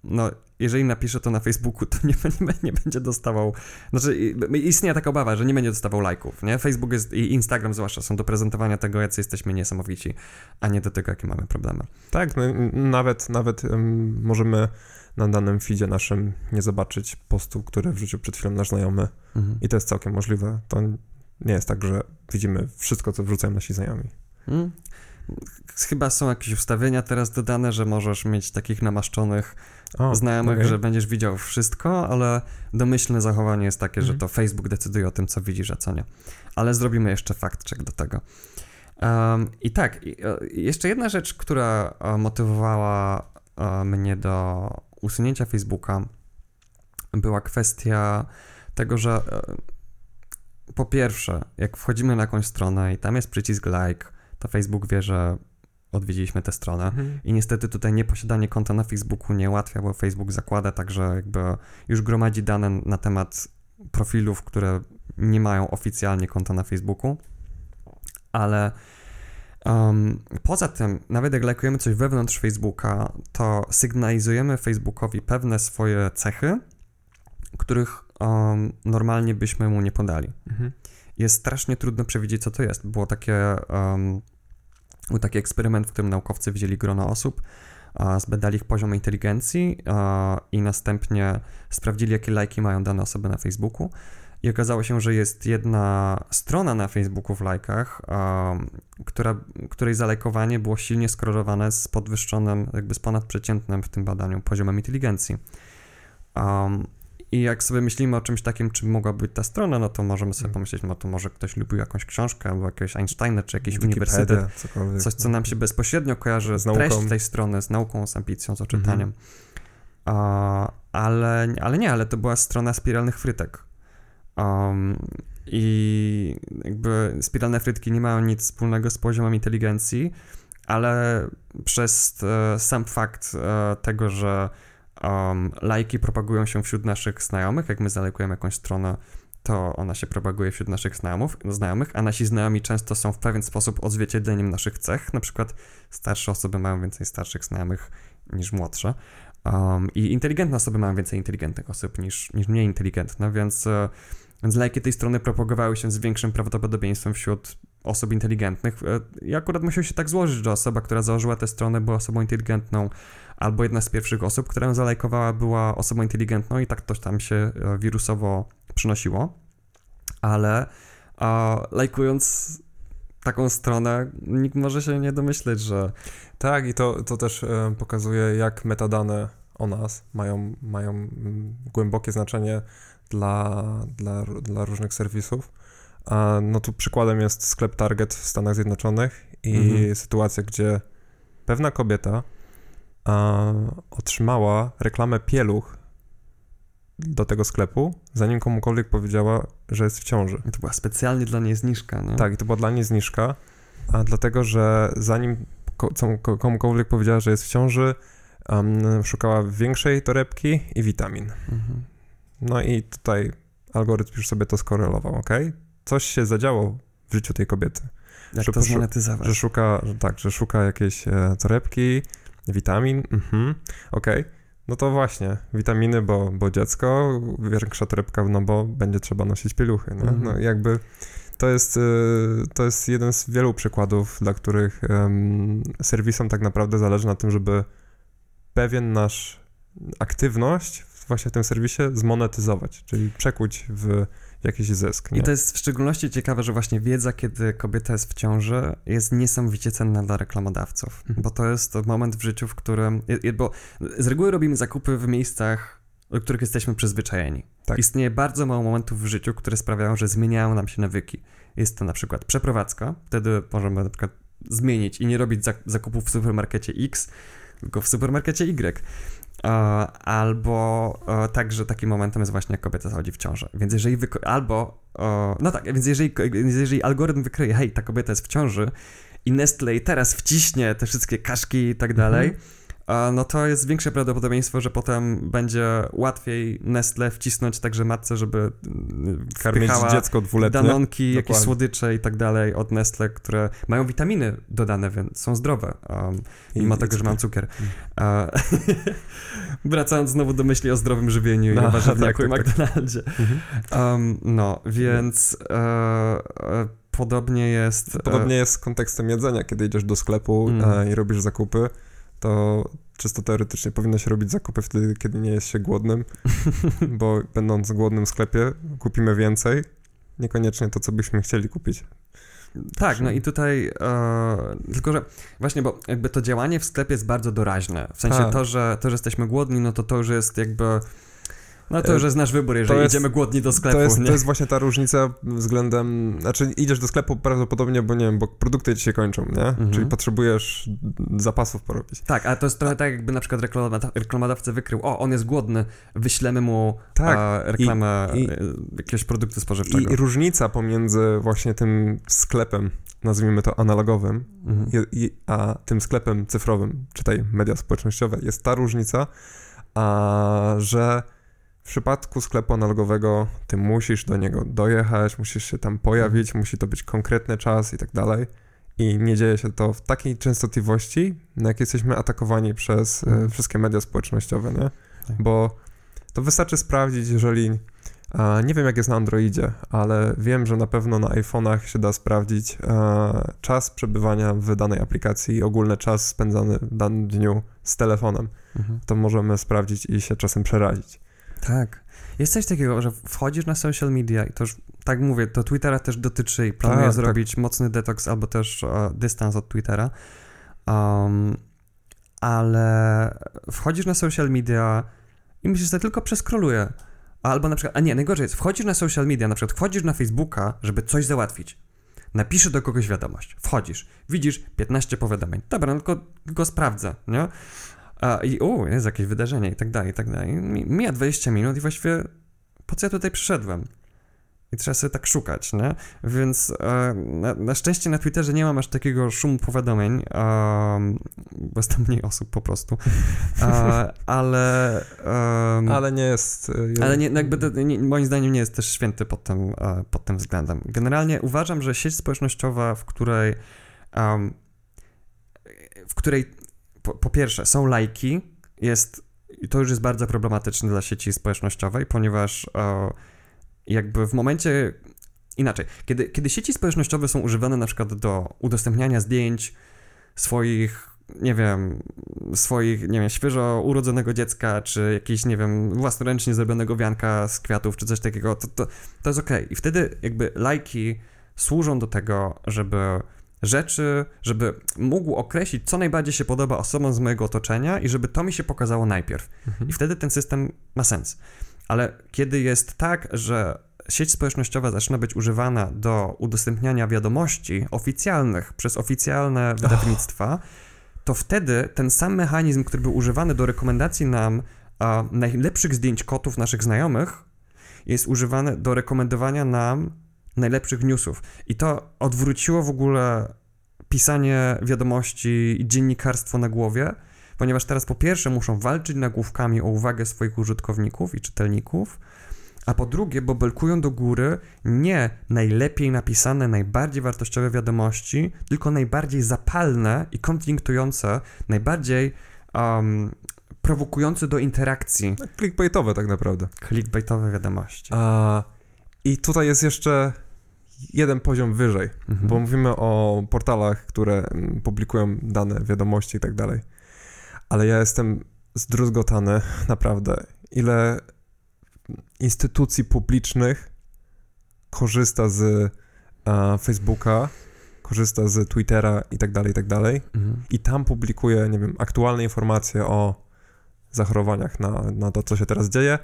no, jeżeli napisze to na Facebooku, to nie, nie, nie będzie dostawał, znaczy istnieje taka obawa, że nie będzie dostawał lajków, nie? Facebook jest, i Instagram zwłaszcza są do prezentowania tego, jacy jesteśmy niesamowici, a nie do tego, jakie mamy problemy. Tak, no, nawet, nawet em, możemy na danym feedzie naszym nie zobaczyć postu, który wrzucił przed chwilą nasz znajomy Mhm. i to jest całkiem możliwe. To nie jest tak, że widzimy wszystko, co wrzucają nasi znajomi. Mm. Chyba są jakieś ustawienia teraz dodane, że możesz mieć takich namaszczonych O, znajomych, okej. że będziesz widział wszystko, ale domyślne zachowanie jest takie, że Mhm. to Facebook decyduje o tym, co widzisz, a co nie. Ale zrobimy jeszcze fact check do tego. Um, I tak, i, e, jeszcze jedna rzecz, która e, motywowała e, mnie do usunięcia Facebooka, była kwestia tego, że po pierwsze, jak wchodzimy na jakąś stronę i tam jest przycisk like, to Facebook wie, że odwiedziliśmy tę stronę. Mhm. I niestety tutaj nieposiadanie konta na Facebooku nie ułatwia, bo Facebook zakłada także jakby już gromadzi dane na temat profilów, które nie mają oficjalnie konta na Facebooku. Ale um, poza tym, nawet jak lajkujemy coś wewnątrz Facebooka, to sygnalizujemy Facebookowi pewne swoje cechy, których um, normalnie byśmy mu nie podali Mhm. jest strasznie trudno przewidzieć, co to jest. Było takie, um, był taki eksperyment, w którym naukowcy wzięli grono osób, zbadali ich poziom inteligencji i następnie sprawdzili, jakie lajki mają dane osoby na Facebooku. I okazało się, że jest jedna strona na Facebooku w lajkach, która, której zalajkowanie było silnie skorelowane z podwyższonym, jakby z ponadprzeciętnym w tym badaniu poziomem inteligencji. I jak sobie myślimy o czymś takim, czym mogła być ta strona, no to możemy sobie Mhm. pomyśleć, no to może ktoś lubił jakąś książkę albo jakiegoś Einsteina, czy jakiś Wikipedia, uniwersytet, cokolwiek. coś, co nam się bezpośrednio kojarzy, Z nauką. treść tej strony, z nauką, z ambicją, z Mhm. oczytaniem. Ale, ale nie, ale to była strona spiralnych frytek. Um, I jakby spiralne frytki nie mają nic wspólnego z poziomem inteligencji, ale przez e, sam fakt e, tego, że um, lajki propagują się wśród naszych znajomych, jak my zalajkujemy jakąś stronę, to ona się propaguje wśród naszych znajomych, a nasi znajomi często są w pewien sposób odzwierciedleniem naszych cech. Na przykład starsze osoby mają więcej starszych znajomych niż młodsze. Um, I inteligentne osoby mają więcej inteligentnych osób niż, niż mniej inteligentne, więc, e, więc lajki tej strony propagowały się z większym prawdopodobieństwem wśród osób inteligentnych. E, I akurat musiał się tak złożyć, że osoba, która założyła tę stronę, była osobą inteligentną, albo jedna z pierwszych osób, która ją zalajkowała, była osobą inteligentną i tak to tam się e, wirusowo przynosiło. Ale a, lajkując taką stronę, nikt może się nie domyśleć, że Tak, i to, to też e, pokazuje, jak metadane o nas mają, mają głębokie znaczenie dla, dla, dla różnych serwisów. A, no tu przykładem jest sklep Target w Stanach Zjednoczonych i Mhm. sytuacja, gdzie pewna kobieta otrzymała reklamę pieluch do tego sklepu, zanim komukolwiek powiedziała, że jest w ciąży. to była specjalnie dla niej zniżka. Nie? Tak, i to była dla niej zniżka, a dlatego, że zanim komukolwiek powiedziała, że jest w ciąży, em, szukała większej torebki i witamin. Mhm. No i tutaj algorytm już sobie to skorelował, ok? Coś się zadziało w życiu tej kobiety, Jak Że to poszu- zmonetyzować? że szuka, że tak, że szuka jakiejś e, torebki, witamin, mhm, okej. No to właśnie, witaminy, bo, bo dziecko, większa torebka, no bo będzie trzeba nosić pieluchy, nie? Mhm. No jakby To jest, y, to jest jeden z wielu przykładów, dla których um, serwisom tak naprawdę zależy na tym, żeby pewien nasz aktywność właśnie w tym serwisie zmonetyzować, czyli przekuć w jakiś zysk. Nie? I to jest w szczególności ciekawe, że właśnie wiedza, kiedy kobieta jest w ciąży, jest niesamowicie cenna dla reklamodawców, mhm. bo to jest moment w życiu, w którym, bo z reguły robimy zakupy w miejscach, do których jesteśmy przyzwyczajeni. Tak. Istnieje bardzo mało momentów w życiu, które sprawiają, że zmieniają nam się nawyki. Jest to na przykład przeprowadzka, wtedy możemy na przykład zmienić i nie robić zakupów w supermarkecie X, tylko w supermarkecie Y. Albo także takim momentem jest właśnie, jak kobieta zachodzi w ciążę. Więc jeżeli albo, no tak, więc jeżeli, jeżeli algorytm wykryje, hej, ta kobieta jest w ciąży i Nestle teraz wciśnie te wszystkie kaszki i tak dalej, mhm no to jest większe prawdopodobieństwo, że potem będzie łatwiej Nestle wcisnąć także matce, żeby mm, karmiała dziecko dwuletnie. danonki, Dokładnie. jakieś słodycze i tak dalej od Nestle, które mają witaminy dodane, więc są zdrowe, um, mimo I, tego, że mam cukier. Mm. wracając znowu do myśli o zdrowym żywieniu no, i o warzywniaku tak, tak, tak. McDonaldzie. Mhm. Um, no, więc e, e, podobnie jest... Podobnie e, jest z kontekstem jedzenia, kiedy idziesz do sklepu mm. i robisz zakupy, to czysto teoretycznie powinno się robić zakupy wtedy, kiedy nie jest się głodnym, bo będąc w głodnym sklepie kupimy więcej, niekoniecznie to, co byśmy chcieli kupić. Tak, no i tutaj e, tylko, że właśnie, bo jakby to działanie w sklepie jest bardzo doraźne. W sensie to, że to, że jesteśmy głodni, no to to już jest jakby no to już jest nasz wybór, jeżeli jest, idziemy głodni do sklepu. To jest, to jest właśnie ta różnica względem, znaczy idziesz do sklepu prawdopodobnie, bo nie wiem, bo produkty ci się kończą, nie? Mhm. Czyli potrzebujesz zapasów porobić. Tak, a to jest trochę tak, jakby na przykład reklamodawca wykrył, o, on jest głodny, wyślemy mu tak. a, reklamę I, i, e, jakiegoś produktu spożywczego. I, I różnica pomiędzy właśnie tym sklepem, nazwijmy to analogowym, mhm. a tym sklepem cyfrowym, czytaj media społecznościowe, jest ta różnica, a, że w przypadku sklepu analogowego ty musisz do niego dojechać, musisz się tam pojawić, musi to być konkretny czas i tak dalej. I nie dzieje się to w takiej częstotliwości, na jakiej jesteśmy atakowani przez mm. wszystkie media społecznościowe, nie? Tak. Bo to wystarczy sprawdzić, jeżeli. A, nie wiem, jak jest na Androidzie, ale wiem, że na pewno na iPhone'ach się da sprawdzić a, czas przebywania w danej aplikacji i ogólny czas spędzany w danym dniu z telefonem. Mhm. To możemy sprawdzić i się czasem przerazić. Tak. Jest coś takiego, że wchodzisz na social media i to już, tak mówię, to Twittera też dotyczy i planuję tak, zrobić tak. mocny detoks albo też uh, dystans od Twittera. Um, ale wchodzisz na social media i myślisz, że tylko przeskroluję. Albo na przykład, a nie, najgorzej jest, wchodzisz na social media, na przykład wchodzisz na Facebooka, żeby coś załatwić. Napiszę do kogoś wiadomość. Wchodzisz, widzisz 15 powiadomień. Dobra, no tylko go sprawdzę, nie? A, I u, jest jakieś wydarzenie i tak dalej, i tak dalej. Mija 20 minut i właściwie po co ja tutaj przyszedłem? I trzeba sobie tak szukać, nie? Więc e, na, na, szczęście na Twitterze nie mam aż takiego szumu powiadomień, e, bo jest tam mniej osób po prostu, e, ale... ale nie jest... E, ale nie, no jakby to, nie, moim zdaniem nie jest też święty pod tym, e, pod tym względem. Generalnie uważam, że sieć społecznościowa, w której w której po, po pierwsze, są lajki, jest, to już jest bardzo problematyczne dla sieci społecznościowej, ponieważ e, jakby w momencie, inaczej, kiedy, kiedy sieci społecznościowe są używane na przykład do udostępniania zdjęć swoich nie wiem, swoich, nie wiem, świeżo urodzonego dziecka, czy jakiś, nie wiem, własnoręcznie zrobionego wianka z kwiatów, czy coś takiego, to, to, to jest okej. Okay. I wtedy jakby lajki służą do tego, żeby rzeczy, żeby mógł określić, co najbardziej się podoba osobom z mojego otoczenia i żeby to mi się pokazało najpierw. Mhm. I wtedy ten system ma sens. Ale kiedy jest tak, że sieć społecznościowa zaczyna być używana do udostępniania wiadomości oficjalnych przez oficjalne wydawnictwa, oh. to wtedy ten sam mechanizm, który był używany do rekomendacji nam a, najlepszych zdjęć kotów naszych znajomych, jest używany do rekomendowania nam najlepszych newsów. I to odwróciło w ogóle pisanie wiadomości i dziennikarstwo na głowie, ponieważ teraz po pierwsze muszą walczyć nagłówkami o uwagę swoich użytkowników i czytelników, a po drugie bobelkują do góry nie najlepiej napisane, najbardziej wartościowe wiadomości, tylko najbardziej zapalne i konfliktujące, najbardziej um, prowokujące do interakcji. Clickbaitowe tak naprawdę. Clickbaitowe wiadomości. A, I tutaj jest jeszcze jeden poziom wyżej, Mhm. bo mówimy o portalach, które mm, publikują dane, wiadomości i tak dalej. Ale ja jestem zdruzgotany, naprawdę, ile instytucji publicznych korzysta z e, Facebooka, korzysta z Twittera i tak dalej, i tak dalej. Mhm. I tam publikuje, nie wiem, aktualne informacje o zachorowaniach na, na to, co się teraz dzieje,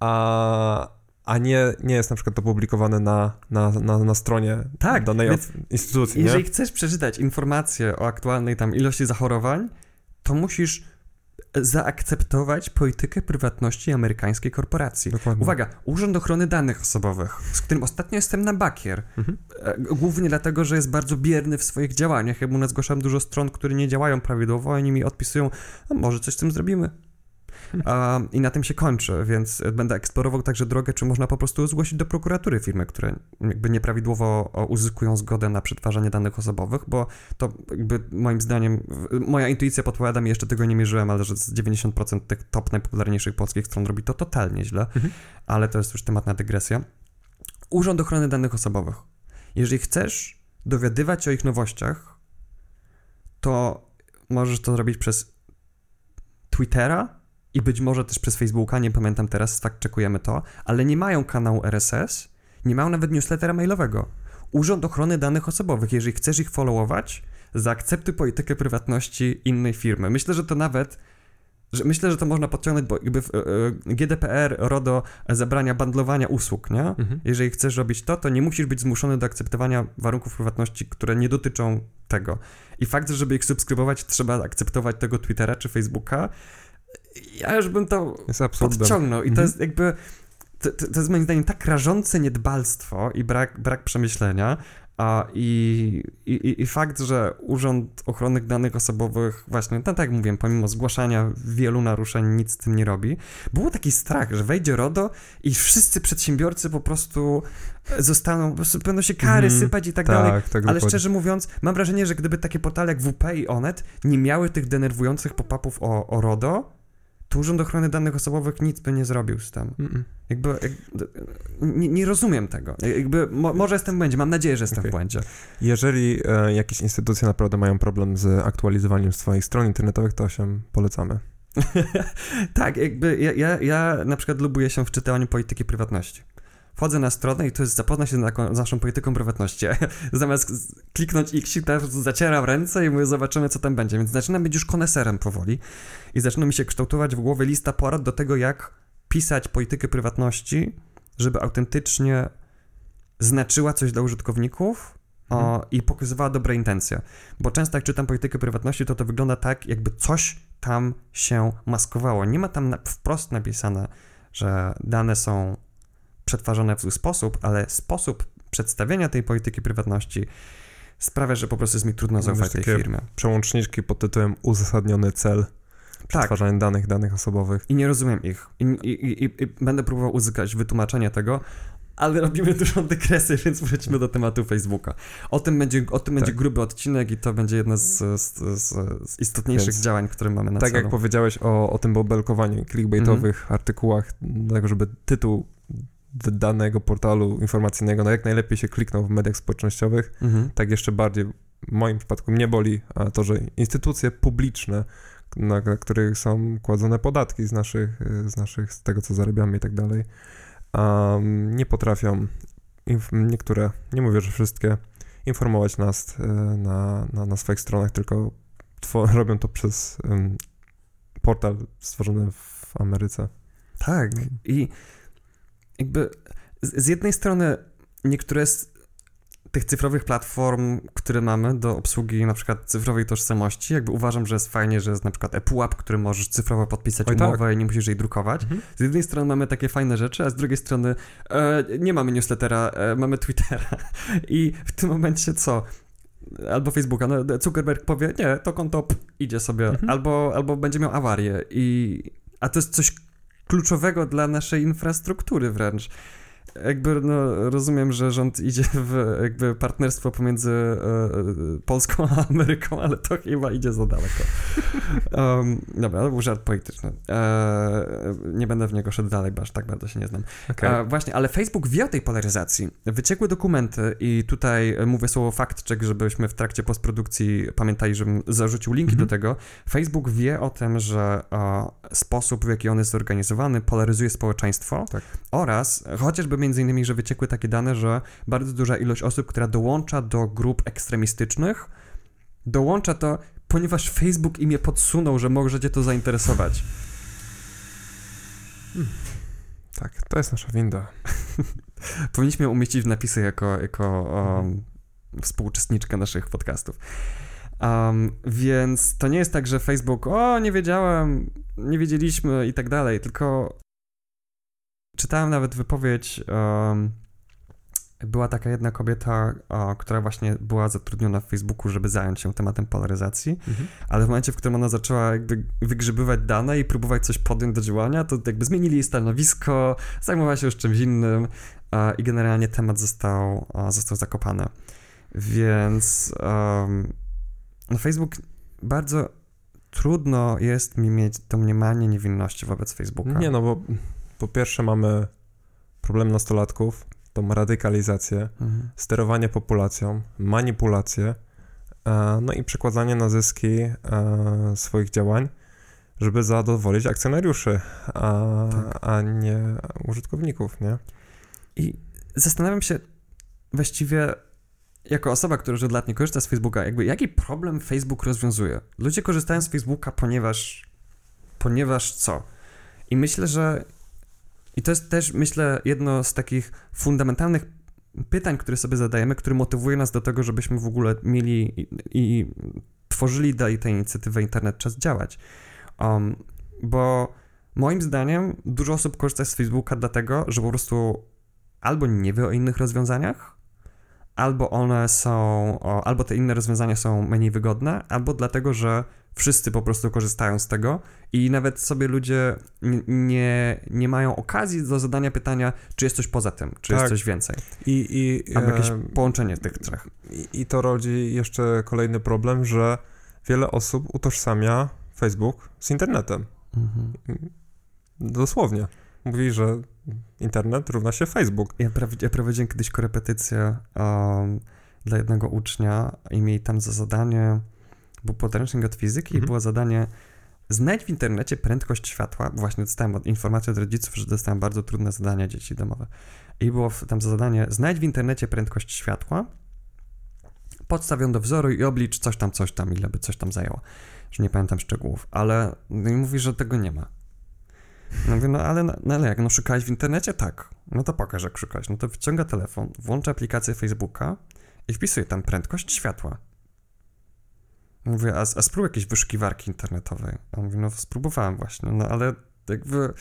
a, a nie, nie jest na przykład to publikowane na, na, na, na stronie Tak, danej więc instytucji, Jeżeli nie? chcesz przeczytać informacje o aktualnej tam ilości zachorowań, to musisz zaakceptować politykę prywatności amerykańskiej korporacji. Dokładnie. Uwaga, Urząd Ochrony Danych Osobowych, z którym ostatnio jestem na bakier, Mhm. e, głównie dlatego, że jest bardzo bierny w swoich działaniach. Ja mu zgłaszam dużo stron, które nie działają prawidłowo, a oni mi odpisują, a może coś z tym zrobimy. A, I na tym się kończy, więc będę eksplorował także drogę, czy można po prostu zgłosić do prokuratury firmy, które jakby nieprawidłowo uzyskują zgodę na przetwarzanie danych osobowych, bo to jakby moim zdaniem, moja intuicja podpowiada mi, jeszcze tego nie mierzyłem, ale że z 90% tych top najpopularniejszych polskich stron robi to totalnie źle, Mhm. ale to jest już temat na dygresję. Urząd Ochrony Danych Osobowych. Jeżeli chcesz dowiadywać się o ich nowościach, to możesz to zrobić przez Twittera i być może też przez Facebooka, nie pamiętam teraz, fakt czekujemy to, ale nie mają kanału RSS, nie mają nawet newslettera mailowego. Urząd Ochrony Danych Osobowych, jeżeli chcesz ich followować, zaakceptuj politykę prywatności innej firmy. Myślę, że to nawet że myślę, że to można podciągnąć, bo jakby e, e, GDPR, RODO zabrania bandlowania usług, nie? Mhm. Jeżeli chcesz robić to, to nie musisz być zmuszony do akceptowania warunków prywatności, które nie dotyczą tego. I fakt, że żeby ich subskrybować, trzeba akceptować tego Twittera czy Facebooka, ja już bym to podciągnął. I to Mhm. jest jakby. To, to, jest moim zdaniem tak rażące niedbalstwo i brak, brak przemyślenia. A, i, i, I fakt, że Urząd Ochrony Danych Osobowych, właśnie, no tak jak mówiłem, pomimo zgłaszania wielu naruszeń, nic z tym nie robi. Było taki strach, że wejdzie RODO i wszyscy przedsiębiorcy po prostu zostaną, po prostu będą się kary Mhm. sypać i tak, dalej. Tak, tak. Ale szczerze mówiąc, mam wrażenie, że gdyby takie portale jak WP i Onet nie miały tych denerwujących pop-upów o, o RODO, to Urząd Ochrony Danych Osobowych nic by nie zrobił z tym. Jakby, jak, nie, nie rozumiem tego. Jakby, mo, może jestem w błędzie, mam nadzieję, że jestem Okej. w błędzie. Jeżeli e, jakieś instytucje naprawdę mają problem z aktualizowaniem swoich stron internetowych, to się polecamy. tak, jakby ja, ja, ja na przykład lubuję się w czytaniu polityki prywatności. Wchodzę na stronę i to jest zapoznać się z naszą polityką prywatności. Zamiast kliknąć X, prostu zacieram ręce i mówię, zobaczymy, co tam będzie. Więc zaczynam być już koneserem powoli i zaczyna mi się kształtować w głowie lista porad do tego, jak pisać politykę prywatności, żeby autentycznie znaczyła coś dla użytkowników o, i pokazywała dobre intencje. Bo często jak czytam politykę prywatności, to to wygląda tak, jakby coś tam się maskowało. Nie ma tam na, wprost napisane, że dane są przetwarzane w zły sposób, ale sposób przedstawienia tej polityki prywatności sprawia, że po prostu jest mi trudno Wiesz, zaufać tej firmie. Przełączniczki pod tytułem uzasadniony cel Tak, przetwarzania danych, danych osobowych. i nie rozumiem ich. I, i, i, I będę próbował uzyskać wytłumaczenie tego, ale robimy dużą dygresję, więc wróćmy do tematu Facebooka. O tym będzie, o tym będzie Tak. gruby odcinek i to będzie jedno z, z, z, z istotniejszych Więc działań, które mamy na tak celu. jak powiedziałeś o, o tym bobelkowaniu, clickbaitowych Mhm. artykułach, tak żeby tytuł danego portalu informacyjnego no jak najlepiej się kliknął w mediach społecznościowych, Mhm. tak jeszcze bardziej w moim przypadku mnie boli a to, że instytucje publiczne, na, na których są kładzone podatki z naszych, z naszych, z tego co zarabiamy i tak dalej, um, nie potrafią, niektóre, nie mówię, że wszystkie, informować nas y, na, na, na swoich stronach, tylko two, robią to przez ym, portal stworzony w Ameryce. Tak. I jakby z, jednej strony niektóre z tych cyfrowych platform, które mamy do obsługi na przykład cyfrowej tożsamości, jakby uważam, że jest fajnie, że jest na przykład ePUAP, który możesz cyfrowo podpisać Oj, tak. umowę i nie musisz jej drukować. Z jednej strony mamy takie fajne rzeczy, a z drugiej strony e, nie mamy newslettera, e, mamy Twittera. I w tym momencie co? Albo Facebooka, no Zuckerberg powie, nie, to konto idzie sobie, Mhm. albo, albo będzie miał awarię. I, a to jest coś kluczowego dla naszej infrastruktury wręcz. jakby no, rozumiem, że rząd idzie w jakby partnerstwo pomiędzy e, e Polską a Ameryką, ale to chyba idzie za daleko. Um, dobra, to był żart polityczny. E, nie będę w niego szedł dalej, bo aż tak bardzo się nie znam. Okay. E, właśnie, ale Facebook wie o tej polaryzacji. Wyciekły dokumenty i tutaj mówię słowo fact check, żebyśmy w trakcie postprodukcji pamiętali, żebym zarzucił linki mm -hmm. do tego. Facebook wie o tym, że e, sposób, w jaki on jest zorganizowany, polaryzuje społeczeństwo tak. oraz chociażby między innymi, że wyciekły takie dane, że bardzo duża ilość osób, która dołącza do grup ekstremistycznych, dołącza to, ponieważ Facebook im je podsunął, że możecie to zainteresować. Hmm. Tak, to jest nasza winda. Powinniśmy ją umieścić w napisy jako, jako um, współuczestniczkę naszych podcastów. Um, więc to nie jest tak, że Facebook, o, nie wiedziałem, nie wiedzieliśmy i tak dalej, tylko czytałem nawet wypowiedź. Um, była taka jedna kobieta, o, która właśnie była zatrudniona w Facebooku, żeby zająć się tematem polaryzacji, mhm. ale w momencie, w którym ona zaczęła jakby wygrzebywać dane i próbować coś podjąć do działania, to jakby zmienili jej stanowisko, zajmowała się już czymś innym i generalnie temat został, został zakopany. Więc um, no Facebook bardzo trudno jest mi mieć domniemanie niewinności wobec Facebooka. Nie, no bo po pierwsze mamy problem nastolatków, tą radykalizację, mhm. sterowanie populacją, manipulację, e, no i przekładanie na zyski e, swoich działań, żeby zadowolić akcjonariuszy, a, tak. a nie użytkowników, nie? I zastanawiam się właściwie, jako osoba, która już od lat nie korzysta z Facebooka, jakby jaki problem Facebook rozwiązuje? Ludzie korzystają z Facebooka, ponieważ ponieważ co? I myślę, że i to jest też, myślę, jedno z takich fundamentalnych pytań, które sobie zadajemy, które motywuje nas do tego, żebyśmy w ogóle mieli i, i tworzyli dalej tę inicjatywę Internet Czas Działać. Um, bo moim zdaniem dużo osób korzysta z Facebooka dlatego, że po prostu albo nie wie o innych rozwiązaniach, albo one są, albo te inne rozwiązania są mniej wygodne, albo dlatego, że wszyscy po prostu korzystają z tego i nawet sobie ludzie nie, nie mają okazji do zadania pytania, czy jest coś poza tym, czy tak. jest coś więcej. I, i, Albo jakieś e, połączenie tych trzech. I, I to rodzi jeszcze kolejny problem, że wiele osób utożsamia Facebook z internetem. Mhm. Dosłownie. Mówi, że internet równa się Facebook. Ja, ja prowadziłem kiedyś korepetycję um, dla jednego ucznia i mieli tam za zadanie był podręcznik od fizyki mhm. i było zadanie znajdź w internecie prędkość światła. Właśnie dostałem informację od rodziców, że dostałem bardzo trudne zadania dzieci domowe. I było tam zadanie znajdź w internecie prędkość światła, podstaw ją do wzoru i oblicz coś tam, coś tam, ile by coś tam zajęło. Że nie pamiętam szczegółów, ale no mówi, że tego nie ma. No mówię, no ale, no ale jak, no szukałeś w internecie? Tak. No to pokaż, jak szukałeś. No to wyciąga telefon, włącza aplikację Facebooka i wpisuje tam prędkość światła. Mówię, a, a spróbuj jakieś wyszukiwarki internetowej. A on mówi, no spróbowałem właśnie, no ale jakby,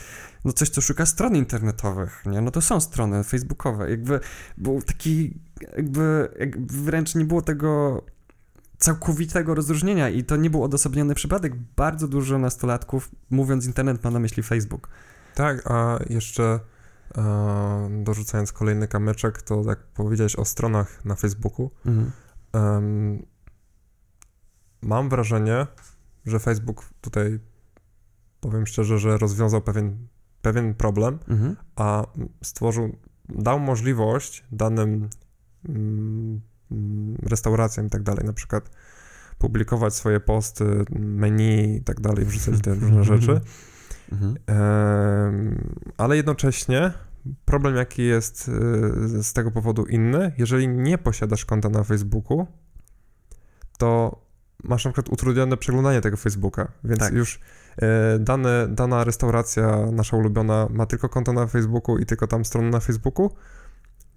no coś, co szuka stron internetowych, nie? No to są strony facebookowe. Jakby był taki, jakby, jakby wręcz nie było tego całkowitego rozróżnienia i to nie był odosobniony przypadek. Bardzo dużo nastolatków, mówiąc internet, ma na myśli Facebook. Tak, a jeszcze e, dorzucając kolejny kamyczek, to jak powiedziałeś o stronach na Facebooku, mhm mam wrażenie, że Facebook tutaj, powiem szczerze, że rozwiązał pewien, pewien problem, mhm. a stworzył, dał możliwość danym mm, restauracjom i tak dalej, na przykład publikować swoje posty, menu i tak dalej, wrzucać te różne mhm. rzeczy. Mhm. ale jednocześnie problem, jaki jest y, z tego powodu inny, jeżeli nie posiadasz konta na Facebooku, to masz na przykład utrudnione przeglądanie tego Facebooka, więc tak. już e, dane, dana restauracja, nasza ulubiona, ma tylko konto na Facebooku i tylko tam stronę na Facebooku,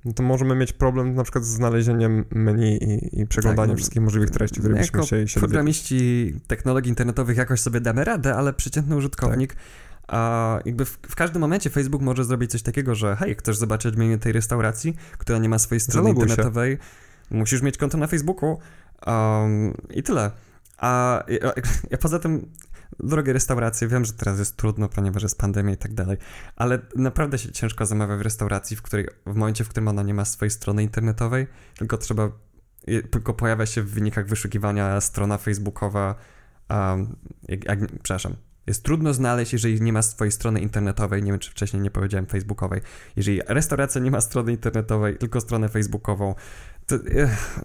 no to możemy mieć problem na przykład z znalezieniem menu i, i przeglądaniem tak, wszystkich możliwych treści, które byśmy chcieli się programiści technologii internetowych jakoś sobie damy radę, ale przeciętny użytkownik tak. A jakby w, w, każdym momencie Facebook może zrobić coś takiego, że hej, chcesz zobaczyć menu tej restauracji, która nie ma swojej strony Zaloguj internetowej, się. musisz mieć konto na Facebooku, Um, I tyle. A ja, ja, poza tym drogie restauracje, wiem, że teraz jest trudno, ponieważ jest pandemia i tak dalej, ale naprawdę się ciężko zamawia w restauracji, w której, w momencie, w którym ona nie ma swojej strony internetowej, tylko trzeba, tylko pojawia się w wynikach wyszukiwania strona facebookowa, um, jak, jak, przepraszam, jest trudno znaleźć, jeżeli nie ma swojej strony internetowej, nie wiem czy wcześniej nie powiedziałem facebookowej, jeżeli restauracja nie ma strony internetowej, tylko stronę facebookową, to,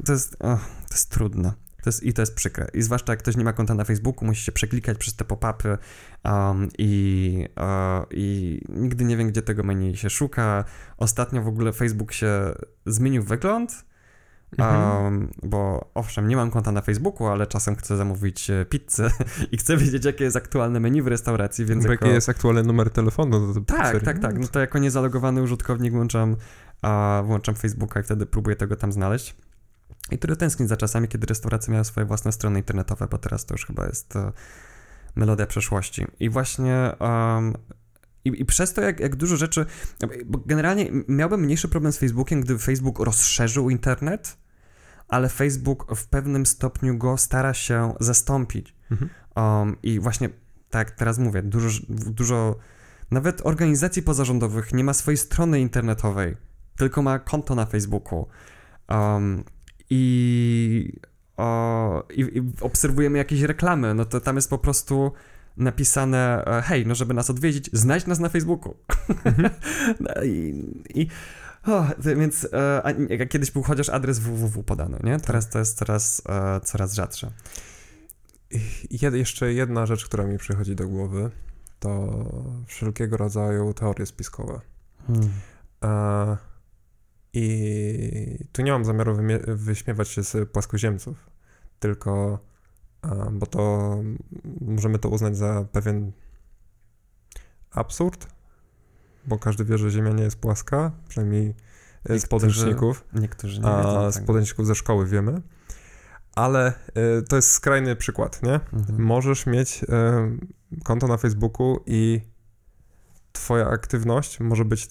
to, jest, oh, to jest trudne. To jest, I to jest przykre. I zwłaszcza jak ktoś nie ma konta na Facebooku, musi się przeklikać przez te pop-upy um, i, uh, i nigdy nie wiem, gdzie tego menu się szuka. Ostatnio w ogóle Facebook się zmienił wygląd, mhm. um, bo owszem, nie mam konta na Facebooku, ale czasem chcę zamówić e, pizzę i chcę wiedzieć, jakie jest aktualne menu w restauracji, więc Bo jako... jaki jest aktualny numer telefonu do Tak, pizzerii. tak, tak. No to jako niezalogowany użytkownik włączam, uh, włączam Facebooka i wtedy próbuję tego tam znaleźć. I który tęsknić za czasami, kiedy restauracje miały swoje własne strony internetowe, bo teraz to już chyba jest uh, melodia przeszłości. I właśnie um, i, I, przez to, jak, jak dużo rzeczy. Bo generalnie miałbym mniejszy problem z Facebookiem, gdyby Facebook rozszerzył internet, ale Facebook w pewnym stopniu go stara się zastąpić. Mhm. Um, I właśnie tak teraz mówię, dużo, dużo. Nawet organizacji pozarządowych nie ma swojej strony internetowej, tylko ma konto na Facebooku. Um, i, o, i, i, obserwujemy jakieś reklamy, no to tam jest po prostu napisane, e, hej, no żeby nas odwiedzić, znajdź nas na Facebooku. Mhm. no i, i więc e, kiedyś był chociaż adres www podany, nie? Teraz to jest coraz, e, coraz rzadsze. Jed, jeszcze jedna rzecz, która mi przychodzi do głowy, to wszelkiego rodzaju teorie spiskowe. Hmm. E, I tu nie mam zamiaru wyśmiewać się z płaskoziemców, tylko bo to możemy to uznać za pewien absurd, bo każdy wie, że Ziemia nie jest płaska, przynajmniej niektórzy, z podręczników. Niektórzy nie a wiedzą. Z podręczników ze szkoły wiemy. Ale y, to jest skrajny przykład, nie? Mhm. Możesz mieć y, konto na Facebooku i twoja aktywność może być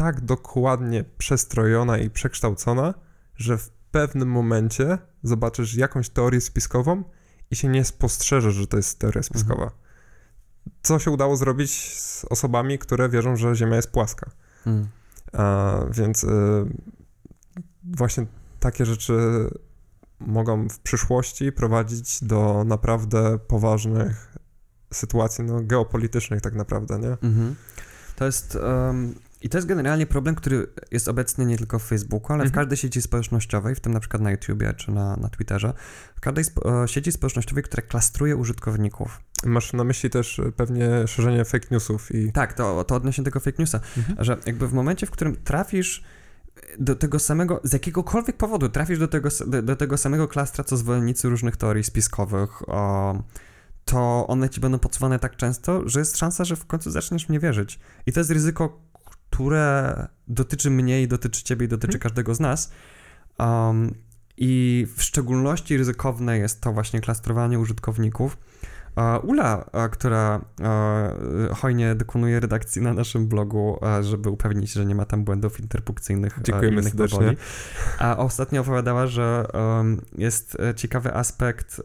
tak dokładnie przestrojona i przekształcona, że w pewnym momencie zobaczysz jakąś teorię spiskową i się nie spostrzeże, że to jest teoria spiskowa. Mhm. Co się udało zrobić z osobami, które wierzą, że Ziemia jest płaska. Mhm. A, więc y, właśnie takie rzeczy mogą w przyszłości prowadzić do naprawdę poważnych sytuacji no, geopolitycznych tak naprawdę, nie? Mhm. To jest... Um i to jest generalnie problem, który jest obecny nie tylko w Facebooku, ale mhm. w każdej sieci społecznościowej, w tym na przykład na YouTubie czy na, na Twitterze, w każdej spo, e, sieci społecznościowej, która klastruje użytkowników. Masz na myśli też e, pewnie szerzenie fake newsów i... Tak, to, to odnośnie tego fake newsa, mhm. że jakby w momencie, w którym trafisz do tego samego, z jakiegokolwiek powodu trafisz do tego, do, do tego samego klastra, co zwolennicy różnych teorii spiskowych, o, to one ci będą podsuwane tak często, że jest szansa, że w końcu zaczniesz mnie wierzyć. I to jest ryzyko które dotyczy mnie i dotyczy ciebie i dotyczy hmm. każdego z nas. Um, I w szczególności ryzykowne jest to właśnie klastrowanie użytkowników. Ula, która hojnie dekonuje redakcji na naszym blogu, żeby upewnić, że nie ma tam błędów interpunkcyjnych Dziękujemy serdecznie. A ostatnio opowiadała, że jest ciekawy aspekt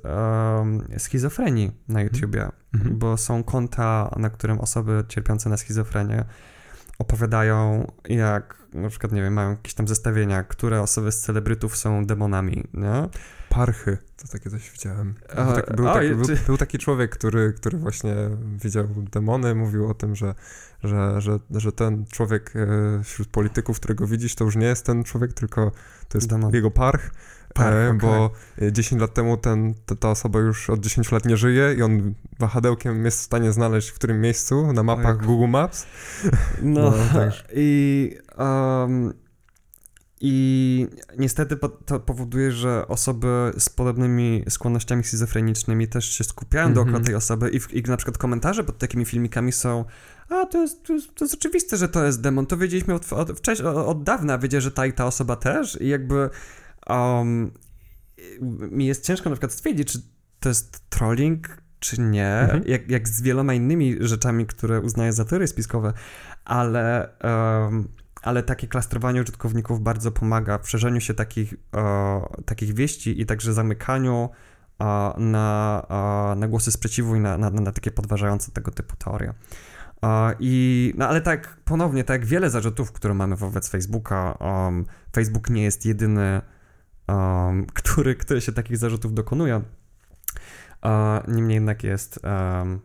schizofrenii na mhm. YouTubie, -hmm. bo są konta, na którym osoby cierpiące na schizofrenię opowiadają, jak na przykład, nie wiem, mają jakieś tam zestawienia, które osoby z celebrytów są demonami, nie? Parchy, to takie coś widziałem. Był, taki, był, taki, był, był taki człowiek, który, który właśnie widział demony, mówił o tym, że, że, że, że ten człowiek e, wśród polityków, którego widzisz, to już nie jest ten człowiek, tylko to jest Demon. jego parch tak, e, okay. bo 10 lat temu ten, ta, ta, osoba już od 10 lat nie żyje i on wahadełkiem jest w stanie znaleźć w którym miejscu na mapach. Google Maps. No, no i, um, i niestety to powoduje, że osoby z podobnymi skłonnościami schizofrenicznymi też się skupiają mm -hmm. dookoła tej osoby i, w, i na przykład komentarze pod takimi filmikami są a to jest, to jest, to jest oczywiste, że to jest demon, to wiedzieliśmy od, od, od, od dawna, wiedzieć, że ta i ta osoba też i jakby um, mi jest ciężko na przykład stwierdzić, czy to jest trolling, czy nie, mhm. jak, jak z wieloma innymi rzeczami, które uznaję za teorie spiskowe, ale, um, ale takie klastrowanie użytkowników bardzo pomaga w szerzeniu się takich, takich wieści i także zamykaniu na, na głosy sprzeciwu i na, na, na takie podważające tego typu teorie. I, no ale tak, ponownie, tak jak wiele zarzutów, które mamy wobec Facebooka, um, Facebook nie jest jedyny, um, który, który się takich zarzutów dokonuje. Uh, niemniej jednak jest. Um,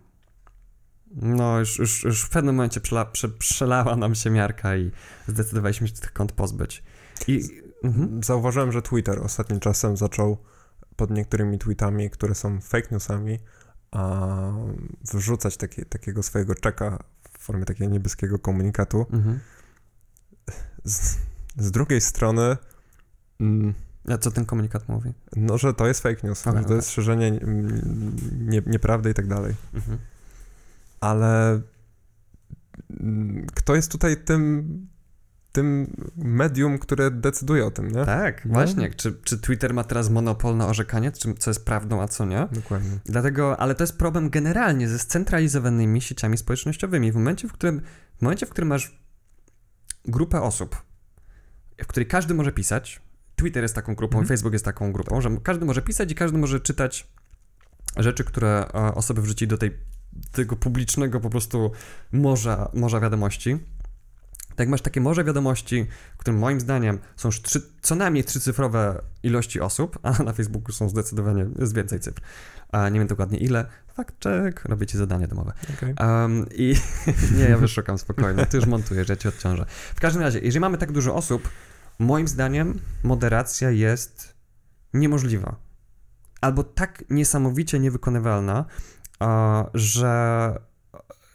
no, już, już, już w pewnym momencie przela, prze, przelała nam się miarka i zdecydowaliśmy się tych kont pozbyć. I mhm. zauważyłem, że Twitter ostatnim czasem zaczął pod niektórymi tweetami, które są fake newsami, a wrzucać takie, takiego swojego czeka w formie takiego niebieskiego komunikatu. Mhm. Z, z, drugiej strony. Mm, co ten komunikat mówi? No, że to jest fake news, okay, że to jest szerzenie nie, nieprawdy i tak dalej. Mhm. Ale mm, kto jest tutaj tym tym medium, które decyduje o tym, nie? Tak, no? właśnie. Czy, czy Twitter ma teraz monopol na orzekanie, co jest prawdą, a co nie? Dokładnie. Dlatego, ale to jest problem generalnie ze scentralizowanymi sieciami społecznościowymi. W momencie, w którym, w momencie, w którym masz grupę osób, w której każdy może pisać, Twitter jest taką grupą, mhm. Facebook jest taką grupą, że każdy może pisać i każdy może czytać rzeczy, które e, osoby wrzuci do tej, tego publicznego po prostu morza, morza wiadomości tak masz takie morze wiadomości, w którym moim zdaniem są już trzy, co najmniej trzycyfrowe ilości osób, a na Facebooku są zdecydowanie jest więcej cyfr. A nie wiem dokładnie ile. Fakt check, robię ci zadanie domowe. Okay. Um, I nie, ja wyszukam spokojnie, ty już montujesz, ja ci odciążę. W każdym razie, jeżeli mamy tak dużo osób, moim zdaniem moderacja jest niemożliwa. Albo tak niesamowicie niewykonywalna, że,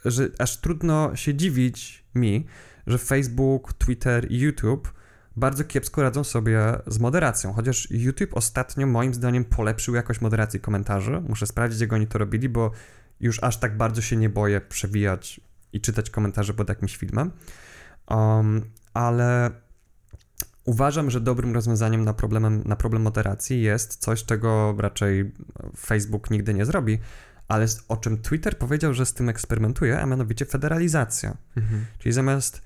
że aż trudno się dziwić mi, że Facebook, Twitter i YouTube bardzo kiepsko radzą sobie z moderacją, chociaż YouTube ostatnio moim zdaniem polepszył jakość moderacji komentarzy. Muszę sprawdzić, jak oni to robili, bo już aż tak bardzo się nie boję przewijać i czytać komentarze pod jakimś filmem. Um, ale uważam, że dobrym rozwiązaniem na, problemem, na problem moderacji jest coś, czego raczej Facebook nigdy nie zrobi, ale o czym Twitter powiedział, że z tym eksperymentuje, a mianowicie federalizacja. Mhm. Czyli zamiast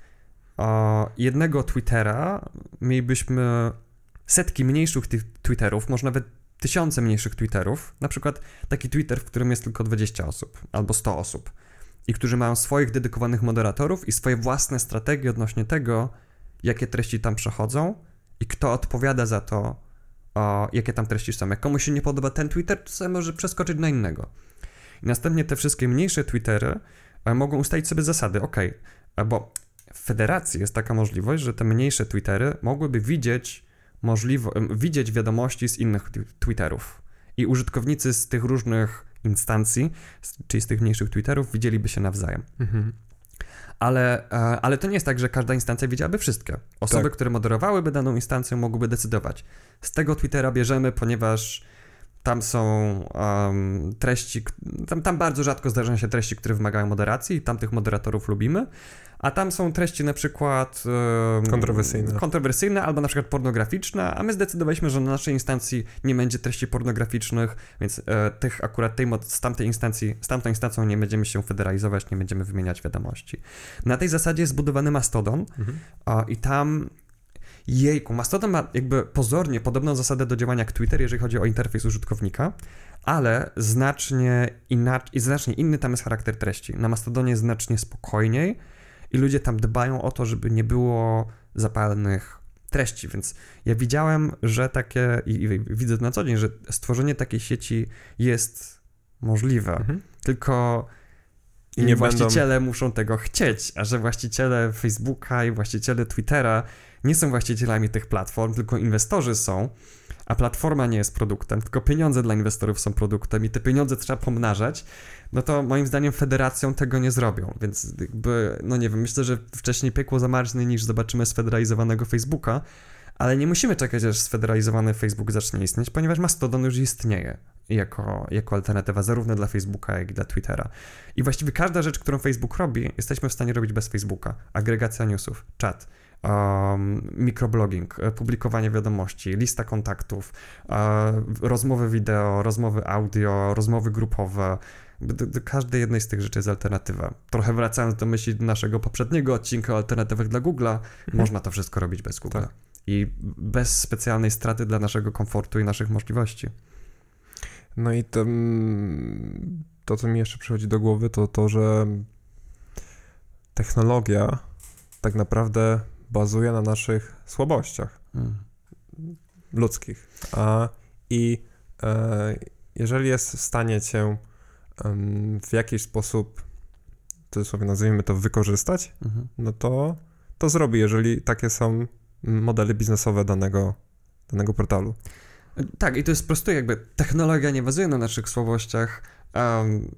jednego Twittera mielibyśmy setki mniejszych tych Twitterów, może nawet tysiące mniejszych Twitterów, na przykład taki Twitter, w którym jest tylko 20 osób albo 100 osób i którzy mają swoich dedykowanych moderatorów i swoje własne strategie odnośnie tego, jakie treści tam przechodzą i kto odpowiada za to, o, jakie tam treści są. Jak komuś się nie podoba ten Twitter, to sobie może przeskoczyć na innego. I następnie te wszystkie mniejsze Twittery e, mogą ustalić sobie zasady. Ok, bo w federacji jest taka możliwość, że te mniejsze Twittery mogłyby widzieć, możliwo, widzieć wiadomości z innych Twitterów. I użytkownicy z tych różnych instancji, czyli z tych mniejszych Twitterów, widzieliby się nawzajem. Mhm. Ale, e, ale to nie jest tak, że każda instancja widziałaby wszystkie. Osoby, tak. które moderowałyby daną instancję, mogłyby decydować. Z tego Twittera bierzemy, ponieważ tam są um, treści, tam, tam bardzo rzadko zdarzają się treści, które wymagają moderacji i tam tych moderatorów lubimy, a tam są treści na przykład um, kontrowersyjne. kontrowersyjne albo na przykład pornograficzne, a my zdecydowaliśmy, że na naszej instancji nie będzie treści pornograficznych, więc e, tych akurat tej, z tamtej instancji, z tamtą instancją nie będziemy się federalizować, nie będziemy wymieniać wiadomości. Na tej zasadzie jest zbudowany Mastodon mhm. a, i tam Jejku, Mastodon ma jakby pozornie podobną zasadę do działania jak Twitter, jeżeli chodzi o interfejs użytkownika, ale znacznie, inaczej, znacznie inny tam jest charakter treści. Na Mastodonie jest znacznie spokojniej i ludzie tam dbają o to, żeby nie było zapalnych treści, więc ja widziałem, że takie i, i widzę na co dzień, że stworzenie takiej sieci jest możliwe, mhm. tylko i nie właściciele będą... muszą tego chcieć, a że właściciele Facebooka i właściciele Twittera nie są właścicielami tych platform, tylko inwestorzy są, a platforma nie jest produktem, tylko pieniądze dla inwestorów są produktem i te pieniądze trzeba pomnażać, no to moim zdaniem federacją tego nie zrobią, więc jakby, no nie wiem, myślę, że wcześniej piekło zamarznie niż zobaczymy sfederalizowanego Facebooka, ale nie musimy czekać, aż sfederalizowany Facebook zacznie istnieć, ponieważ Mastodon już istnieje jako, jako alternatywa zarówno dla Facebooka, jak i dla Twittera. I właściwie każda rzecz, którą Facebook robi, jesteśmy w stanie robić bez Facebooka. Agregacja newsów, czat, um, mikroblogging, e, publikowanie wiadomości, lista kontaktów, um, rozmowy wideo, rozmowy audio, rozmowy grupowe. Do, do, każdej jednej z tych rzeczy jest alternatywa. Trochę wracając do myśli naszego poprzedniego odcinka o alternatywach dla Google'a, mhm. można to wszystko robić bez Google'a. Tak. I bez specjalnej straty dla naszego komfortu i naszych możliwości. No i to, mm, to, co mi jeszcze przychodzi do głowy, to to, że technologia tak naprawdę bazuje na naszych słabościach Mm. ludzkich. A, I e, jeżeli jest w stanie cię w jakiś sposób, w cudzysłowie nazwijmy to, wykorzystać, Mhm. no to to zrobi, jeżeli takie są modele biznesowe danego, danego portalu. Tak, i to jest prosto jakby technologia nie bazuje na naszych słabościach, um,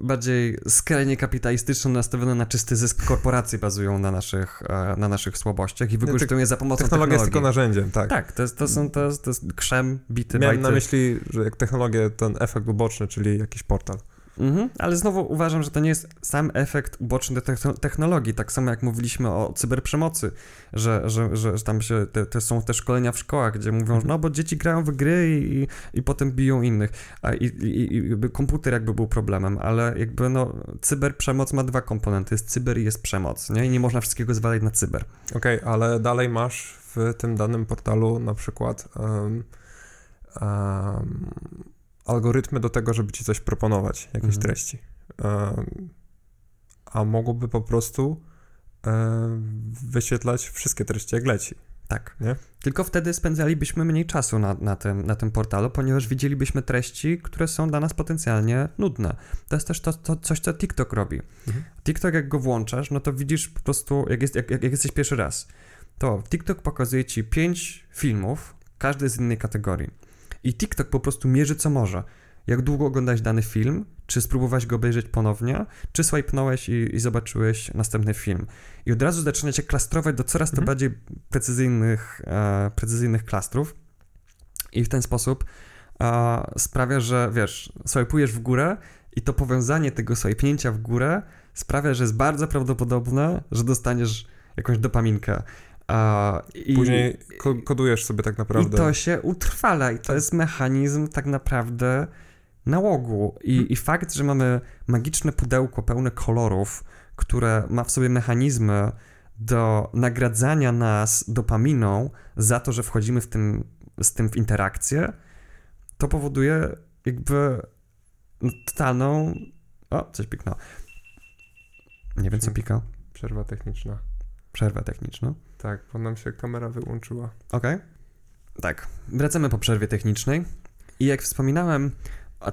bardziej skrajnie kapitalistyczne nastawione na czysty zysk korporacje bazują na naszych, e, na naszych słabościach i wykorzystują je za pomocą Technologia jest technologii. tylko narzędziem, tak. Tak, to, jest, to, są, to, jest, to jest krzem, bity, Miałem bajty. na myśli, że jak technologia, ten efekt uboczny, czyli jakiś portal. Mhm, ale znowu uważam, że to nie jest sam efekt uboczny techno- technologii, tak samo jak mówiliśmy o cyberprzemocy, że, że, że, że tam się, te, te są te szkolenia w szkołach, gdzie mówią, że no bo dzieci grają w gry i, i, i potem biją innych, a i, i, i komputer jakby był problemem, ale jakby no cyberprzemoc ma dwa komponenty, jest cyber i jest przemoc, nie? I nie można wszystkiego zwalać na cyber. Okej, ale dalej masz w tym danym portalu na przykład um, um, algorytmy do tego, żeby ci coś proponować, jakieś Mhm. treści. A mogłoby po prostu wyświetlać wszystkie treści, jak leci. Tak. Nie? Tylko wtedy spędzalibyśmy mniej czasu na, na, tym, na tym portalu, ponieważ widzielibyśmy treści, które są dla nas potencjalnie nudne. To jest też to, to coś, co TikTok robi. Mhm. TikTok, jak go włączasz, no to widzisz po prostu, jak, jest, jak jak jesteś pierwszy raz, to TikTok pokazuje ci pięć filmów, każdy z innej kategorii. I TikTok po prostu mierzy, co może. Jak długo oglądałeś dany film, czy spróbowałeś go obejrzeć ponownie, czy swajpnąłeś i, i zobaczyłeś następny film. I od razu zaczyna cię klastrować do coraz to Mhm. bardziej precyzyjnych, e, precyzyjnych klastrów. I w ten sposób e, sprawia, że wiesz, swajpujesz w górę i to powiązanie tego swajpnięcia w górę sprawia, że jest bardzo prawdopodobne, że dostaniesz jakąś dopaminkę. I, Później ko- kodujesz sobie tak naprawdę. i to się utrwala i to jest mechanizm tak naprawdę nałogu. I, Hmm. I fakt, że mamy magiczne pudełko pełne kolorów, które ma w sobie mechanizmy do nagradzania nas dopaminą za to, że wchodzimy w tym, z tym w interakcję, to powoduje jakby totalną... O, coś piknął. Nie wiem, co Hmm. pika. Przerwa techniczna. Przerwę techniczną. Tak, bo nam się kamera wyłączyła. Okej. Tak. Wracamy po przerwie technicznej. I jak wspominałem,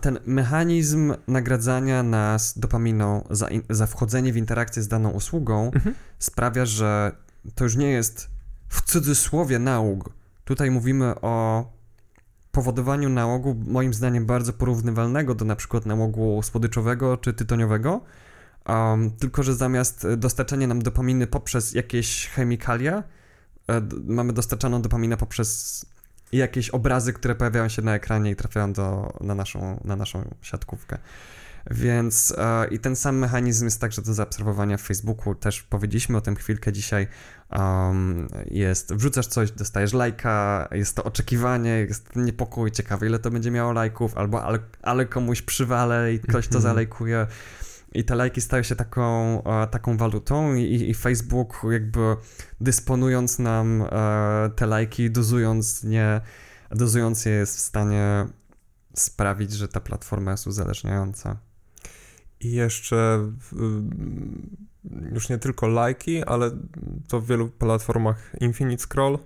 ten mechanizm nagradzania nas dopaminą za, in, za wchodzenie w interakcję z daną usługą Mhm. sprawia, że to już nie jest w cudzysłowie nałóg. Tutaj mówimy o powodowaniu nałogu, moim zdaniem bardzo porównywalnego do na przykład nałogu słodyczowego czy tytoniowego, um, tylko że zamiast dostarczania nam dopaminy poprzez jakieś chemikalia, e, mamy dostarczaną dopaminę poprzez jakieś obrazy, które pojawiają się na ekranie i trafiają do, na, naszą, na naszą siatkówkę. Więc e, i ten sam mechanizm jest także do zaobserwowania w Facebooku. Też powiedzieliśmy o tym chwilkę dzisiaj. Um, jest, wrzucasz coś, dostajesz lajka, jest to oczekiwanie, jest niepokój, ciekawe ile to będzie miało lajków, albo ale, ale komuś przywalę i ktoś to Mhm. I te lajki stają się taką, e, taką walutą i, i Facebook jakby dysponując nam e, te lajki, dozując nie, dozując je jest w stanie sprawić, że ta platforma jest uzależniająca. I jeszcze y, już nie tylko lajki, ale to w wielu platformach Infinite Scroll,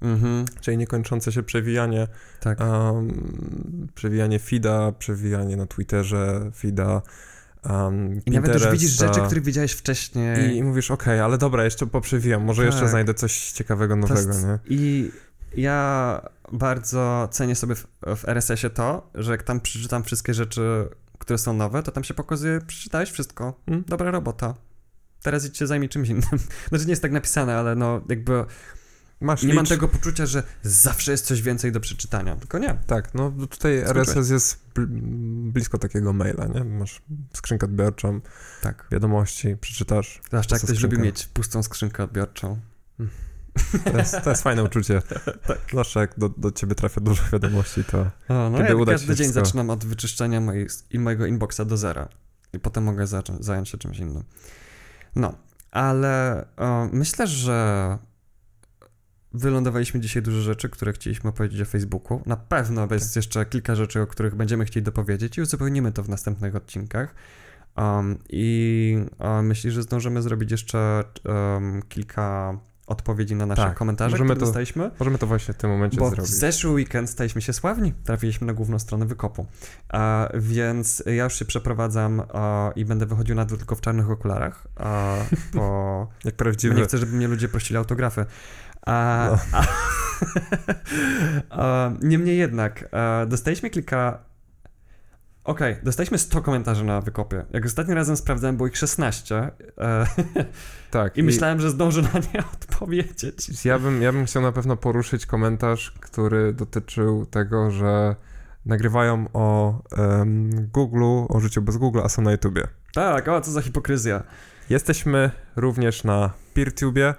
Mhm, czyli niekończące się przewijanie, tak. um, przewijanie feeda, przewijanie na Twitterze, feeda, um, I nawet już widzisz rzeczy, które widziałeś wcześniej. I mówisz, okej, ale dobra, jeszcze poprzewijam, może jeszcze Tak. znajdę coś ciekawego nowego, jest- nie? I ja bardzo cenię sobie w, w RSS-ie to, że jak tam przeczytam wszystkie rzeczy, które są nowe, to tam się pokazuje, przeczytałeś wszystko. Mm. Dobra robota. Teraz idź się zajmij czymś innym. Znaczy nie jest tak napisane, ale no jakby Masz nie mam licz- tego poczucia, że zawsze jest coś więcej do przeczytania. Tylko nie. Tak, no tutaj Skończyłeś. RSS jest bl- blisko takiego maila, nie? Masz skrzynkę odbiorczą, Tak. wiadomości, przeczytasz. Zwłaszcza jak ktoś lubi skrzynka. mieć pustą skrzynkę odbiorczą. To jest, to jest fajne uczucie. Tak. Zwłaszcza jak do, do ciebie trafia dużo wiadomości, to O, no Kiedy ja uda każdy dzień wszystko- zaczynam od wyczyszczenia mojej, i mojego inboxa do zera. I potem mogę zacząć, zająć się czymś innym. No, ale e, myślę, że wylądowaliśmy dzisiaj dużo rzeczy, które chcieliśmy opowiedzieć o Facebooku. Na pewno jest jeszcze kilka rzeczy, o których będziemy chcieli dopowiedzieć i uzupełnimy to w następnych odcinkach. Um, I um, myślę, że zdążymy zrobić jeszcze um, kilka odpowiedzi na nasze Tak, komentarze, możemy które to dostaliśmy. Możemy to właśnie w tym momencie Bo w zrobić. zeszły weekend staliśmy się sławni. Trafiliśmy na główną stronę wykopu. A, więc ja już się przeprowadzam a, i będę wychodził na dół tylko w czarnych okularach, a, bo Jak bo prawdziwy. nie chcę, żeby mnie ludzie prosili autografy. A, No. a, a, niemniej jednak, a, dostaliśmy kilka. Okej, dostaliśmy 100 komentarzy na wykopie. Jak ostatnim razem sprawdzałem, było ich 16 e, tak. i myślałem, że zdążę na nie odpowiedzieć. Ja bym, ja bym chciał na pewno poruszyć komentarz, który dotyczył tego, że nagrywają o em, Google, o życiu bez Google, a są na YouTubie. Tak, o co za hipokryzja. Jesteśmy również na PeerTubie,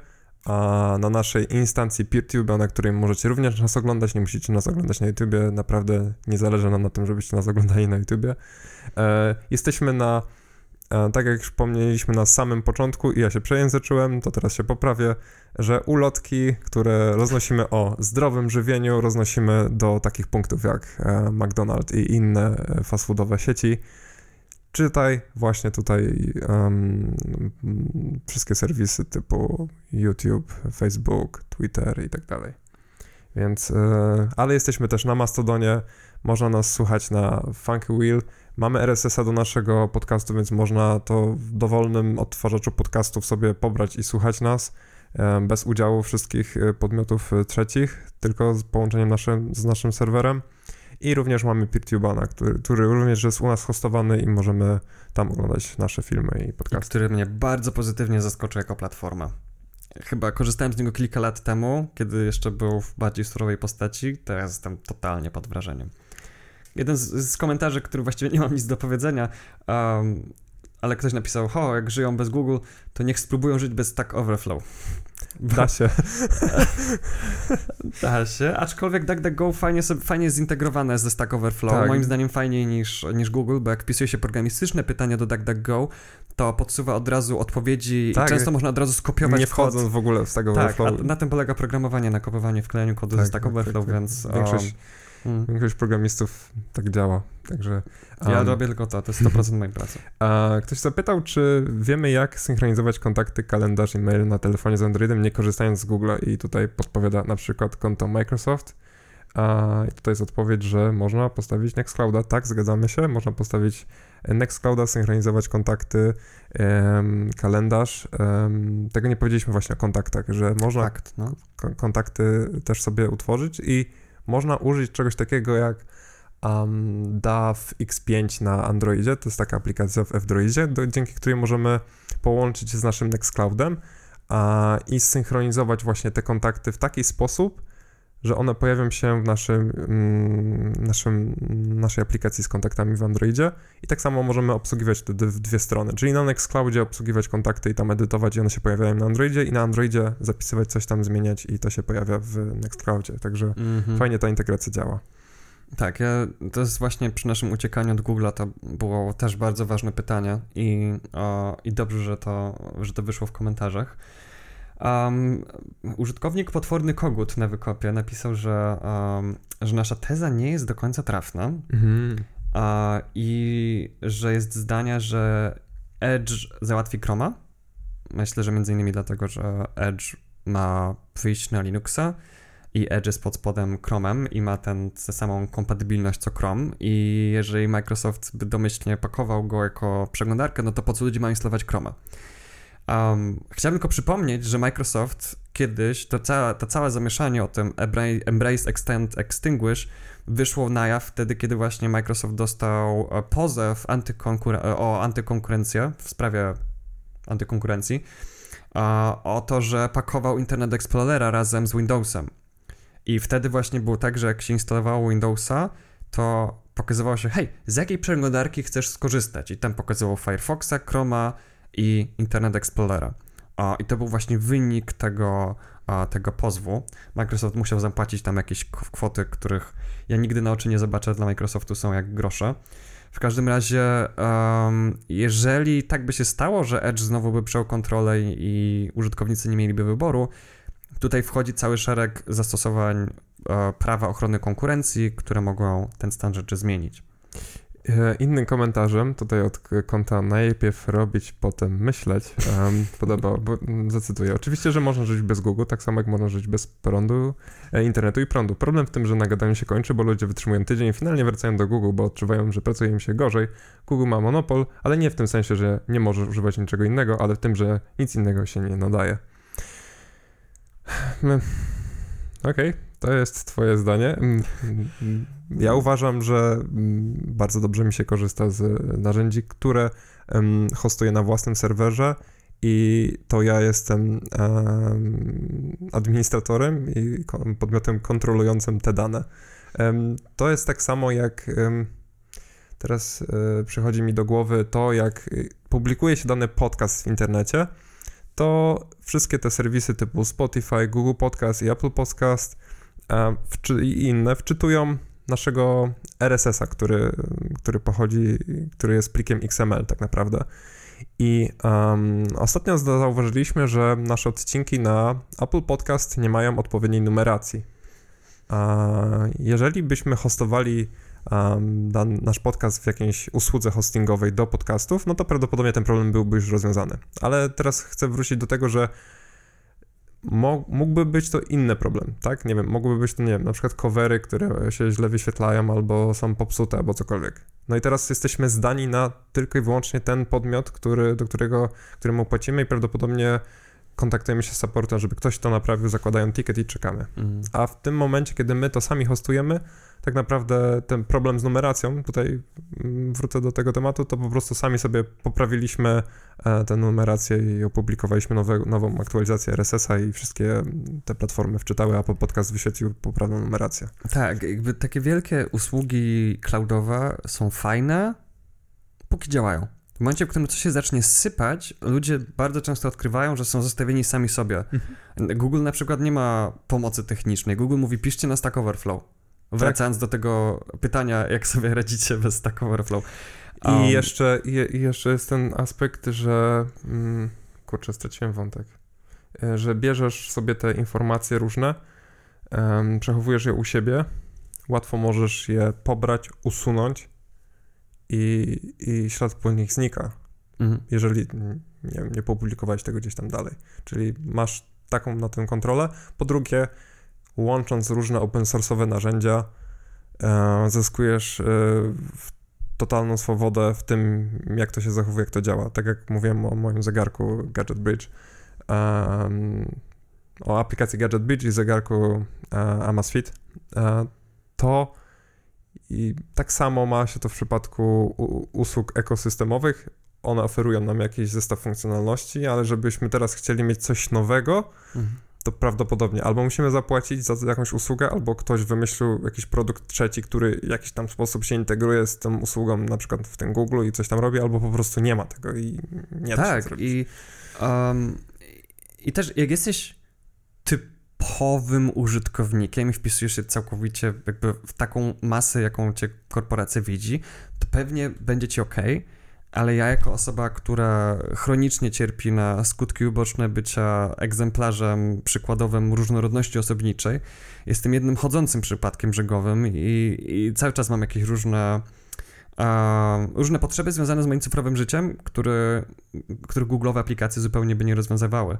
a na naszej instancji PeerTube, na której możecie również nas oglądać, nie musicie nas oglądać na YouTubie, naprawdę nie zależy nam na tym, żebyście nas oglądali na YouTubie. E, jesteśmy na, e, tak jak wspomnieliśmy na samym początku i ja się przejęzyczyłem, to teraz się poprawię, że ulotki, które roznosimy o zdrowym żywieniu, roznosimy do takich punktów jak e, McDonald's i inne e, fast foodowe sieci. Czytaj właśnie tutaj mm, wszystkie serwisy typu YouTube, Facebook, Twitter i tak dalej. Więc, e, ale jesteśmy też na Mastodonie, można nas słuchać na Funky Wheel. Mamy RSS-a do naszego podcastu, więc można to w dowolnym odtwarzaczu podcastów sobie pobrać i słuchać nas e, bez udziału wszystkich e, podmiotów trzecich, tylko z połączeniem naszym, z naszym serwerem. I również mamy PeerTube'a, który, który również jest u nas hostowany i możemy tam oglądać nasze filmy i I podcasty. który mnie bardzo pozytywnie zaskoczył jako platforma. Chyba korzystałem z niego kilka lat temu, kiedy jeszcze był w bardziej surowej postaci. Teraz jestem totalnie pod wrażeniem. Jeden z, z komentarzy, który właściwie nie mam nic do powiedzenia, um, ale ktoś napisał, ho, jak żyją bez Google, to niech spróbują żyć bez Stack Overflow. Da się. Da się, aczkolwiek DuckDuckGo fajnie, sobie, fajnie jest zintegrowane ze Stack Overflow, Tak. moim zdaniem fajniej niż, niż Google, bo jak wpisuje się programistyczne pytania do DuckDuckGo, to podsuwa od razu odpowiedzi Tak. i często można od razu skopiować Nie w kod. wchodząc w ogóle w tego Tak, Overflow. a na tym polega programowanie, nakopywanie, wklejaniu kodu Tak, ze Stack tak, Overflow, tak, tak. więc... Większość, um, mm. większość programistów tak działa, także... Ja um, robię tylko to, to jest 100% mojej pracy. A ktoś zapytał, czy wiemy, jak synchronizować kontakty, kalendarz i mail na telefonie z Androidem, nie korzystając z Google i tutaj podpowiada na przykład konto Microsoft. A tutaj jest odpowiedź, że można postawić Nextclouda. Tak, zgadzamy się, można postawić Nextclouda, synchronizować kontakty, em, kalendarz. Em, tego nie powiedzieliśmy właśnie o kontaktach, że można no. ko- kontakty też sobie utworzyć i można użyć czegoś takiego jak um, DAW X5 na Androidzie. To jest taka aplikacja w F-Droidzie, do, dzięki której możemy połączyć się z naszym Nextcloudem i synchronizować właśnie te kontakty w taki sposób, że one pojawią się w naszym, mm, naszym, naszej aplikacji z kontaktami w Androidzie i tak samo możemy obsługiwać wtedy w dwie strony, czyli na Nextcloudzie obsługiwać kontakty i tam edytować i one się pojawiają na Androidzie i na Androidzie zapisywać coś tam, zmieniać i to się pojawia w Nextcloudzie, także Mhm. fajnie ta integracja działa. Tak, ja, to jest właśnie przy naszym uciekaniu od Google'a to było też bardzo ważne pytanie i, o, i dobrze, że to, że to wyszło w komentarzach. Um, użytkownik Potworny Kogut na wykopie napisał, że, um, że nasza teza nie jest do końca trafna a, i że jest zdania, że Edge załatwi Chroma. Myślę, że między innymi dlatego, że Edge ma wyjść na Linuxa i Edge jest pod spodem Chromem i ma ten, tę samą kompatybilność co Chrome i jeżeli Microsoft by domyślnie pakował go jako przeglądarkę, no to po co ludzie mają instalować Chroma? Um, chciałbym tylko przypomnieć, że Microsoft kiedyś, to, cała, to całe zamieszanie o tym Embra- Embrace, Extend, Extinguish wyszło na jaw wtedy, kiedy właśnie Microsoft dostał e, pozew antykonkuren- o antykonkurencję w sprawie antykonkurencji o to, że pakował Internet Explorera razem z Windowsem. I wtedy właśnie było tak, że jak się instalowało Windowsa, to pokazywało się, hej, z jakiej przeglądarki chcesz skorzystać? I tam pokazywało Firefoxa, Chroma i Internet Explorera. I to był właśnie wynik tego, tego pozwu. Microsoft musiał zapłacić tam jakieś kwoty, których ja nigdy na oczy nie zobaczę, dla Microsoftu są jak grosze. W każdym razie, em, jeżeli tak by się stało, że Edge znowu by przejął kontrolę i, i użytkownicy nie mieliby wyboru, Tutaj wchodzi cały szereg zastosowań e, prawa ochrony konkurencji, które mogą ten stan rzeczy zmienić. E, innym komentarzem, tutaj od konta najpierw robić, potem myśleć, um, podoba, bo mm, zacytuję. Oczywiście, że można żyć bez Google, tak samo jak można żyć bez prądu, e, internetu i prądu. Problem w tym, że nagadanie się kończy, bo ludzie wytrzymują tydzień i finalnie wracają do Google, bo odczuwają, że pracuje im się gorzej. Google ma monopol, ale nie w tym sensie, że nie może używać niczego innego, ale w tym, że nic innego się nie nadaje. Okej, okay, to jest twoje zdanie. Mm, mm, ja uważam, że mm, bardzo dobrze mi się korzysta z narzędzi, które hostuję na własnym serwerze i to ja jestem administratorem i podmiotem kontrolującym te dane. To jest tak samo jak teraz e, przychodzi mi do głowy to, jak publikuje się dany podcast w internecie, to wszystkie te serwisy typu Spotify, Google Podcast i Apple Podcast i inne wczytują naszego RSS-a, który, który pochodzi, który jest plikiem XML tak naprawdę. I um, ostatnio zauważyliśmy, że nasze odcinki na Apple Podcast nie mają odpowiedniej numeracji. jeżeli byśmy hostowali um, nasz podcast w jakiejś usłudze hostingowej do podcastów, no to prawdopodobnie ten problem byłby już rozwiązany. Ale teraz chcę wrócić do tego, że mógłby być to inny problem, tak? Nie wiem, mogłyby być to, nie wiem, na przykład covery, które się źle wyświetlają albo są popsute albo cokolwiek. No i teraz jesteśmy zdani na tylko i wyłącznie ten podmiot, który, do którego, któremu płacimy i prawdopodobnie kontaktujemy się z supportem, żeby ktoś to naprawił, zakładają ticket i czekamy. Mhm. A w tym momencie, kiedy my to sami hostujemy, tak naprawdę ten problem z numeracją, tutaj wrócę do tego tematu, to po prostu sami sobie poprawiliśmy e, tę numerację i opublikowaliśmy nowe, nową aktualizację RSS-a i wszystkie te platformy wczytały, a podcast wyświetlił poprawną numerację. Tak, jakby takie wielkie usługi cloudowe są fajne, póki działają. W momencie, w którym coś się zacznie sypać, ludzie bardzo często odkrywają, że są zostawieni sami sobie. Mhm. Google na przykład nie ma pomocy technicznej. Google mówi, piszcie na Stack Overflow. Wracając tak. do tego pytania, jak sobie radzicie bez Stack Overflow. Um, I, jeszcze, i, jeszcze jest ten aspekt, że mm, kurczę, straciłem wątek, e, że bierzesz sobie te informacje różne, um, przechowujesz je u siebie, łatwo możesz je pobrać, usunąć i, i ślad po nich znika, mhm. jeżeli nie, nie publikowałeś tego gdzieś tam dalej. Czyli masz taką na tym kontrolę. Po drugie, łącząc różne open source'owe narzędzia, e, zyskujesz e, totalną swobodę w tym, jak to się zachowuje, jak to działa. Tak jak mówiłem o moim zegarku Gadget Bridge, o aplikacji Gadget Bridge i zegarku e, Amazfit, to i tak samo ma się to w przypadku usług ekosystemowych. One oferują nam jakiś zestaw funkcjonalności, ale żebyśmy teraz chcieli mieć coś nowego, mhm to prawdopodobnie albo musimy zapłacić za jakąś usługę, albo ktoś wymyślił jakiś produkt trzeci, który w jakiś tam sposób się integruje z tą usługą, na przykład w tym Google i coś tam robi, albo po prostu nie ma tego i nie tak, da się zrobić. I, um, I też jak jesteś typowym użytkownikiem i wpisujesz się całkowicie jakby w taką masę, jaką cię korporacja widzi, to pewnie będzie ci ok, ale ja jako osoba, która chronicznie cierpi na skutki uboczne bycia egzemplarzem przykładowym różnorodności osobniczej, jestem jednym chodzącym przypadkiem brzegowym i, i cały czas mam jakieś różne różne potrzeby związane z moim cyfrowym życiem, które, których Google'owe aplikacje zupełnie by nie rozwiązywały.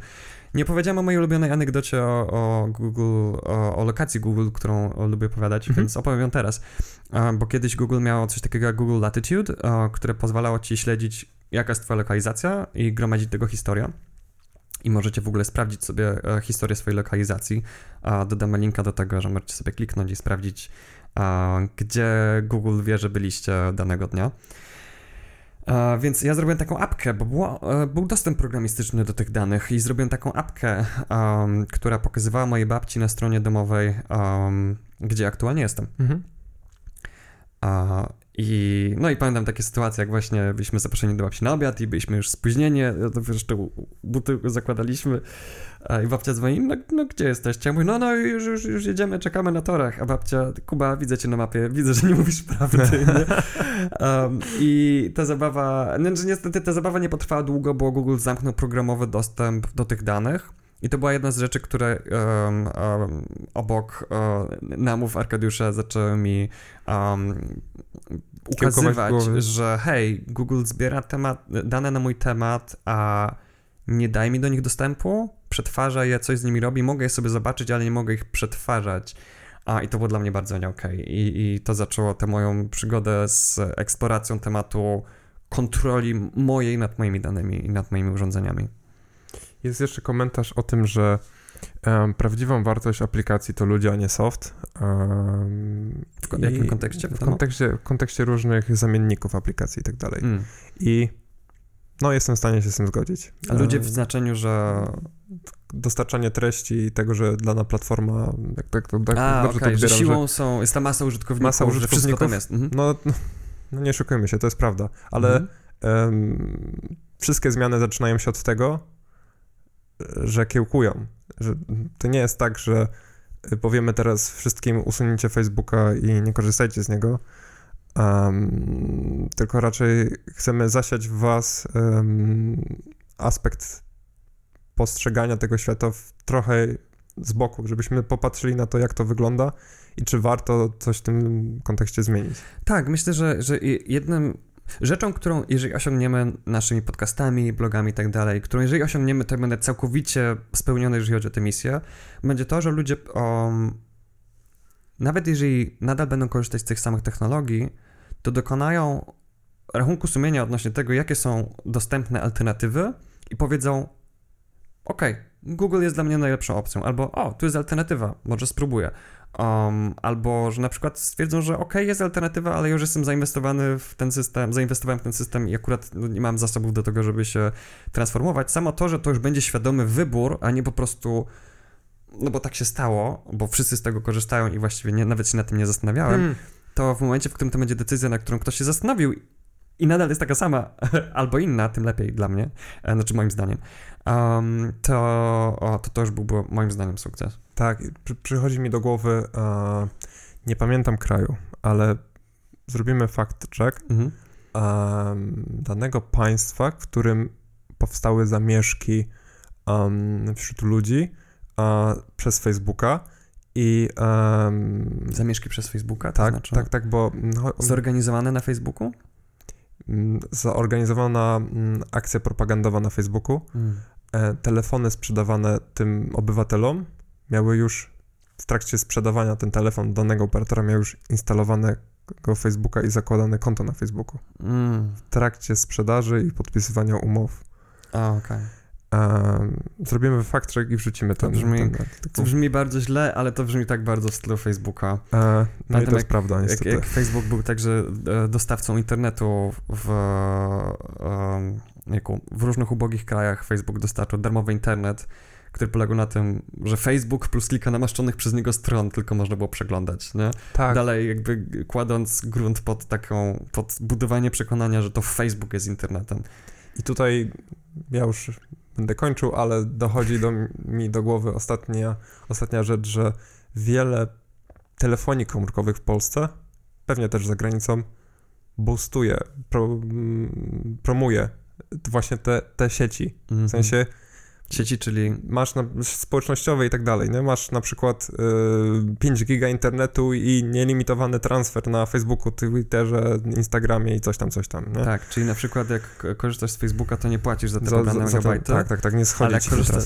Nie powiedziałem o mojej ulubionej anegdocie o, o Google, o, o, lokacji Google, którą lubię opowiadać, mhm. więc opowiem ją teraz. Bo kiedyś Google miało coś takiego jak Google Latitude, które pozwalało ci śledzić, jaka jest twoja lokalizacja i gromadzić tego historia. I możecie w ogóle sprawdzić sobie e, historię swojej lokalizacji. Dodamy linka do tego, że możecie sobie kliknąć i sprawdzić, gdzie Google wie, że byliście danego dnia. Więc ja zrobiłem taką apkę, bo było, e, był dostęp programistyczny do tych danych i zrobiłem taką apkę, um, która pokazywała mojej babci na stronie domowej, um, gdzie aktualnie jestem. Mhm. I, no i pamiętam takie sytuacje, jak właśnie byliśmy zaproszeni do babci na obiad i byliśmy już spóźnieni, to jeszcze buty zakładaliśmy i babcia dzwoni, no, no gdzie jesteście? Ja mówię, no no już, już, już jedziemy, czekamy na torach, a babcia, Kuba, widzę cię na mapie, widzę, że nie mówisz prawdy. um, I ta zabawa, no, niestety ta zabawa nie potrwała długo, bo Google zamknął programowy dostęp do tych danych, I to była jedna z rzeczy, które um, um, obok um, namów Arkadiusza zaczęły mi ukazywać, że hej, Google zbiera temat, dane na mój temat, a nie daj mi do nich dostępu, przetwarza je, coś z nimi robi, mogę je sobie zobaczyć, ale nie mogę ich przetwarzać. A i to było dla mnie bardzo nie. Okay. I, I to zaczęło tę moją przygodę z eksploracją tematu kontroli mojej nad moimi danymi i nad moimi urządzeniami. Jest jeszcze komentarz o tym, że um, prawdziwą wartość aplikacji to ludzie, a nie soft. Um, w jakim kontekście? W kontekście, w kontekście różnych zamienników aplikacji i tak dalej. Mm. I no, jestem w stanie się z tym zgodzić. A ludzie w znaczeniu, że dostarczanie treści i tego, że dana platforma jak, tak, tak, tak A, dobrze okay, to odbieram, że siłą że są, jest ta masa użytkowników, masa użytkowników że wszystko. Mhm. No, no, no, nie szukujmy się, to jest prawda, ale mhm. um, wszystkie zmiany zaczynają się od tego, że kiełkują, że to nie jest tak, że powiemy teraz wszystkim usunięcie Facebooka i nie korzystajcie z niego, um, tylko raczej chcemy zasiać w was um, aspekt postrzegania tego świata w trochę z boku, żebyśmy popatrzyli na to, jak to wygląda i czy warto coś w tym kontekście zmienić. Tak, myślę, że, że jednym rzeczą, którą jeżeli osiągniemy naszymi podcastami, blogami i tak dalej, którą jeżeli osiągniemy, to będę całkowicie spełniony, jeżeli chodzi o tę misję, będzie to, że ludzie nawet jeżeli nadal będą korzystać z tych samych technologii, to dokonają rachunku sumienia odnośnie tego, jakie są dostępne alternatywy i powiedzą, OK, Google jest dla mnie najlepszą opcją, albo o, tu jest alternatywa, może spróbuję. Um, albo że na przykład stwierdzą, że ok, jest alternatywa, ale już jestem zainwestowany w ten system, zainwestowałem w ten system i akurat no, nie mam zasobów do tego, żeby się transformować. Samo to, że to już będzie świadomy wybór, a nie po prostu no bo tak się stało, bo wszyscy z tego korzystają i właściwie nie, nawet się na tym nie zastanawiałem, hmm. to w momencie, w którym to będzie decyzja, na którą ktoś się zastanowił i nadal jest taka sama, albo inna, tym lepiej dla mnie, e, znaczy moim zdaniem, um, to, o, to to już byłby moim zdaniem sukces. Tak, przy, przychodzi mi do głowy, e, nie pamiętam kraju, ale zrobimy fact check mhm. e, danego państwa, w którym powstały zamieszki um, wśród ludzi e, przez Facebooka i... Um, zamieszki przez Facebooka? tak, znaczy... tak, tak, bo... No, Zorganizowane na Facebooku? Mm, zorganizowana mm, akcja propagandowa na Facebooku. Mm. E, telefony sprzedawane tym obywatelom miały już w trakcie sprzedawania ten telefon danego operatora miał już instalowanego Facebooka i zakładane konto na Facebooku. Mm. W trakcie sprzedaży i podpisywania umów. A, okej. Okay. Zrobimy fakt check i wrzucimy to. Brzmi, ten, to brzmi bardzo źle, ale to brzmi tak bardzo w stylu Facebooka. E, no i to jest prawda, niestety. Jak, jak, Facebook był także e, dostawcą internetu w, w różnych ubogich krajach, Facebook dostarczył darmowy internet, który polegał na tym, że Facebook plus kilka namaszczonych przez niego stron tylko można było przeglądać, nie? Tak. Dalej jakby kładąc grunt pod taką, pod budowanie przekonania, że to Facebook jest internetem. I tutaj ja już będę kończył, ale dochodzi do, mi do głowy ostatnia, ostatnia rzecz, że wiele telefonii komórkowych w Polsce, pewnie też za granicą, boostuje, pro, promuje właśnie te, te sieci. W mhm. sensie Sieci, czyli... Masz na, społecznościowe i tak dalej, nie? Masz na przykład y, 5 giga internetu i nielimitowany transfer na Facebooku, Twitterze, Instagramie i coś tam, coś tam, nie? Tak, czyli na przykład jak korzystasz z Facebooka, to nie płacisz za te za, pobrane za, megabajty. tak, tak, tak, nie schodzi ale ci korzysta...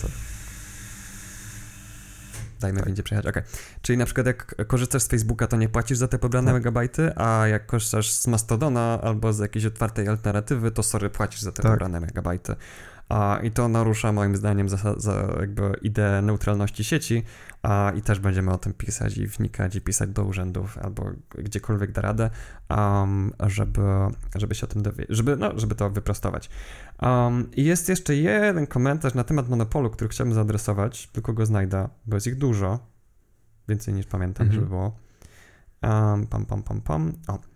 Dajmy tak. będzie przejechać, okej. Okay. Czyli na przykład jak korzystasz z Facebooka, to nie płacisz za te pobrane tak. megabajty, a jak korzystasz z Mastodona albo z jakiejś otwartej alternatywy, to sorry, płacisz za te tak. pobrane megabajty. A, I to narusza moim zdaniem za, za jakby ideę neutralności sieci a, i też będziemy o tym pisać i wnikać i pisać do urzędów albo gdziekolwiek da radę, um, żeby, żeby się o tym dowiedzieć, żeby, no, żeby to wyprostować. Um, I jest jeszcze jeden komentarz na temat monopolu, który chciałbym zaadresować, tylko go znajdę, bo jest ich dużo, więcej niż pamiętam, mhm. żeby było. Um, pam, pam, pam, pam. O.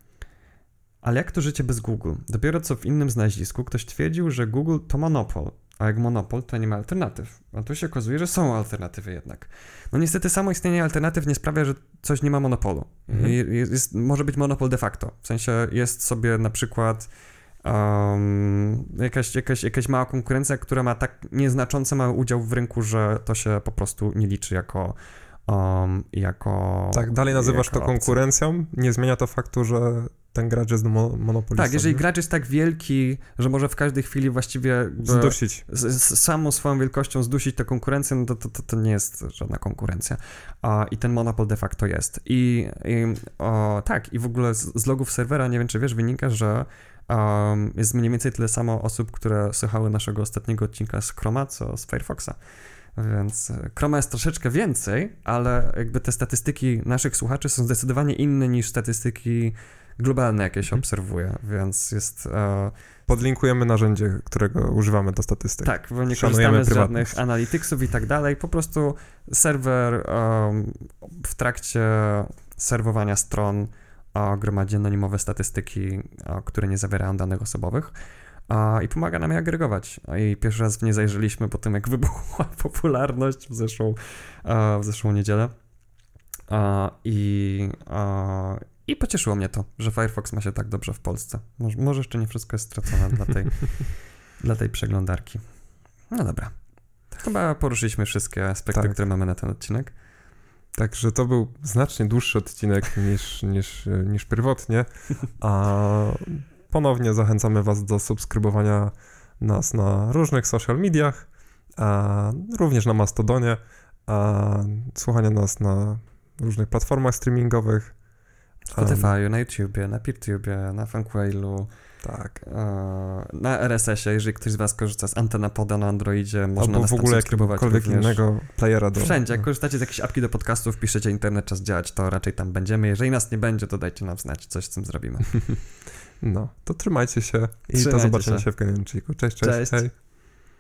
Ale jak to życie bez Google? Dopiero co w innym znaleźlisku ktoś twierdził, że Google to monopol, a jak monopol, to nie ma alternatyw. A tu się okazuje, że są alternatywy jednak. No niestety samo istnienie alternatyw nie sprawia, że coś nie ma monopolu. Mhm. Jest, jest, może być monopol de facto. W sensie jest sobie na przykład um, jakaś, jakaś, jakaś mała konkurencja, która ma tak nieznaczący mały udział w rynku, że to się po prostu nie liczy jako um, jako Tak, dalej nazywasz to konkurencją, nie zmienia to faktu, że ten gracz jest mo- monopolistą. Tak, jeżeli nie? gracz jest tak wielki, że może w każdej chwili właściwie Zdusić. z, z samą swoją wielkością zdusić tę konkurencję, no to, to, to, to nie jest żadna konkurencja. A, I ten monopol de facto jest. I, i o, tak, i w ogóle z, z logów serwera, nie wiem czy wiesz, wynika, że um, jest mniej więcej tyle samo osób, które słuchały naszego ostatniego odcinka z Chroma, co z Firefoxa. Więc Chroma jest troszeczkę więcej, ale jakby te statystyki naszych słuchaczy są zdecydowanie inne niż statystyki globalne, jakie się Mhm. obserwuje, więc jest... E, Podlinkujemy narzędzie, którego używamy do statystyk. tak, bo nie Szanujemy korzystamy z żadnych analityksów i tak dalej, po prostu serwer em, w trakcie serwowania stron a, gromadzi anonimowe statystyki, a, które nie zawierają danych osobowych a, i pomaga nam je agregować. I pierwszy raz w nie zajrzeliśmy po tym, jak wybuchła popularność w zeszłą, w zeszłą niedzielę. I, I pocieszyło mnie to, że Firefox ma się tak dobrze w Polsce. Może, może jeszcze nie wszystko jest stracone dla tej, dla tej przeglądarki. No dobra. Chyba poruszyliśmy wszystkie aspekty, Tak. które mamy na ten odcinek. Także to był znacznie dłuższy odcinek niż, niż, niż pierwotnie. A ponownie zachęcamy Was do subskrybowania nas na różnych social mediach, a również na Mastodonie, a słuchania nas na różnych platformach streamingowych. Spotify, na YouTubie, na PeerTubie, na Funkwailu, Tak. e, na RSS-ie, jeżeli ktoś z Was korzysta z Antenapoda na Androidzie, można Albo nas w ogóle tam subskrybować jakiegokolwiek innego playera do... Wszędzie, jak korzystacie z jakiejś apki do podcastów, piszecie internet czas działać, to raczej tam będziemy. Jeżeli nas nie będzie, to dajcie nam znać, coś z tym zrobimy. No, to trzymajcie się i Trzymajcie do zobaczenia się. się w kolejnym odcinku. Cześć, cześć. Cześć. Hej.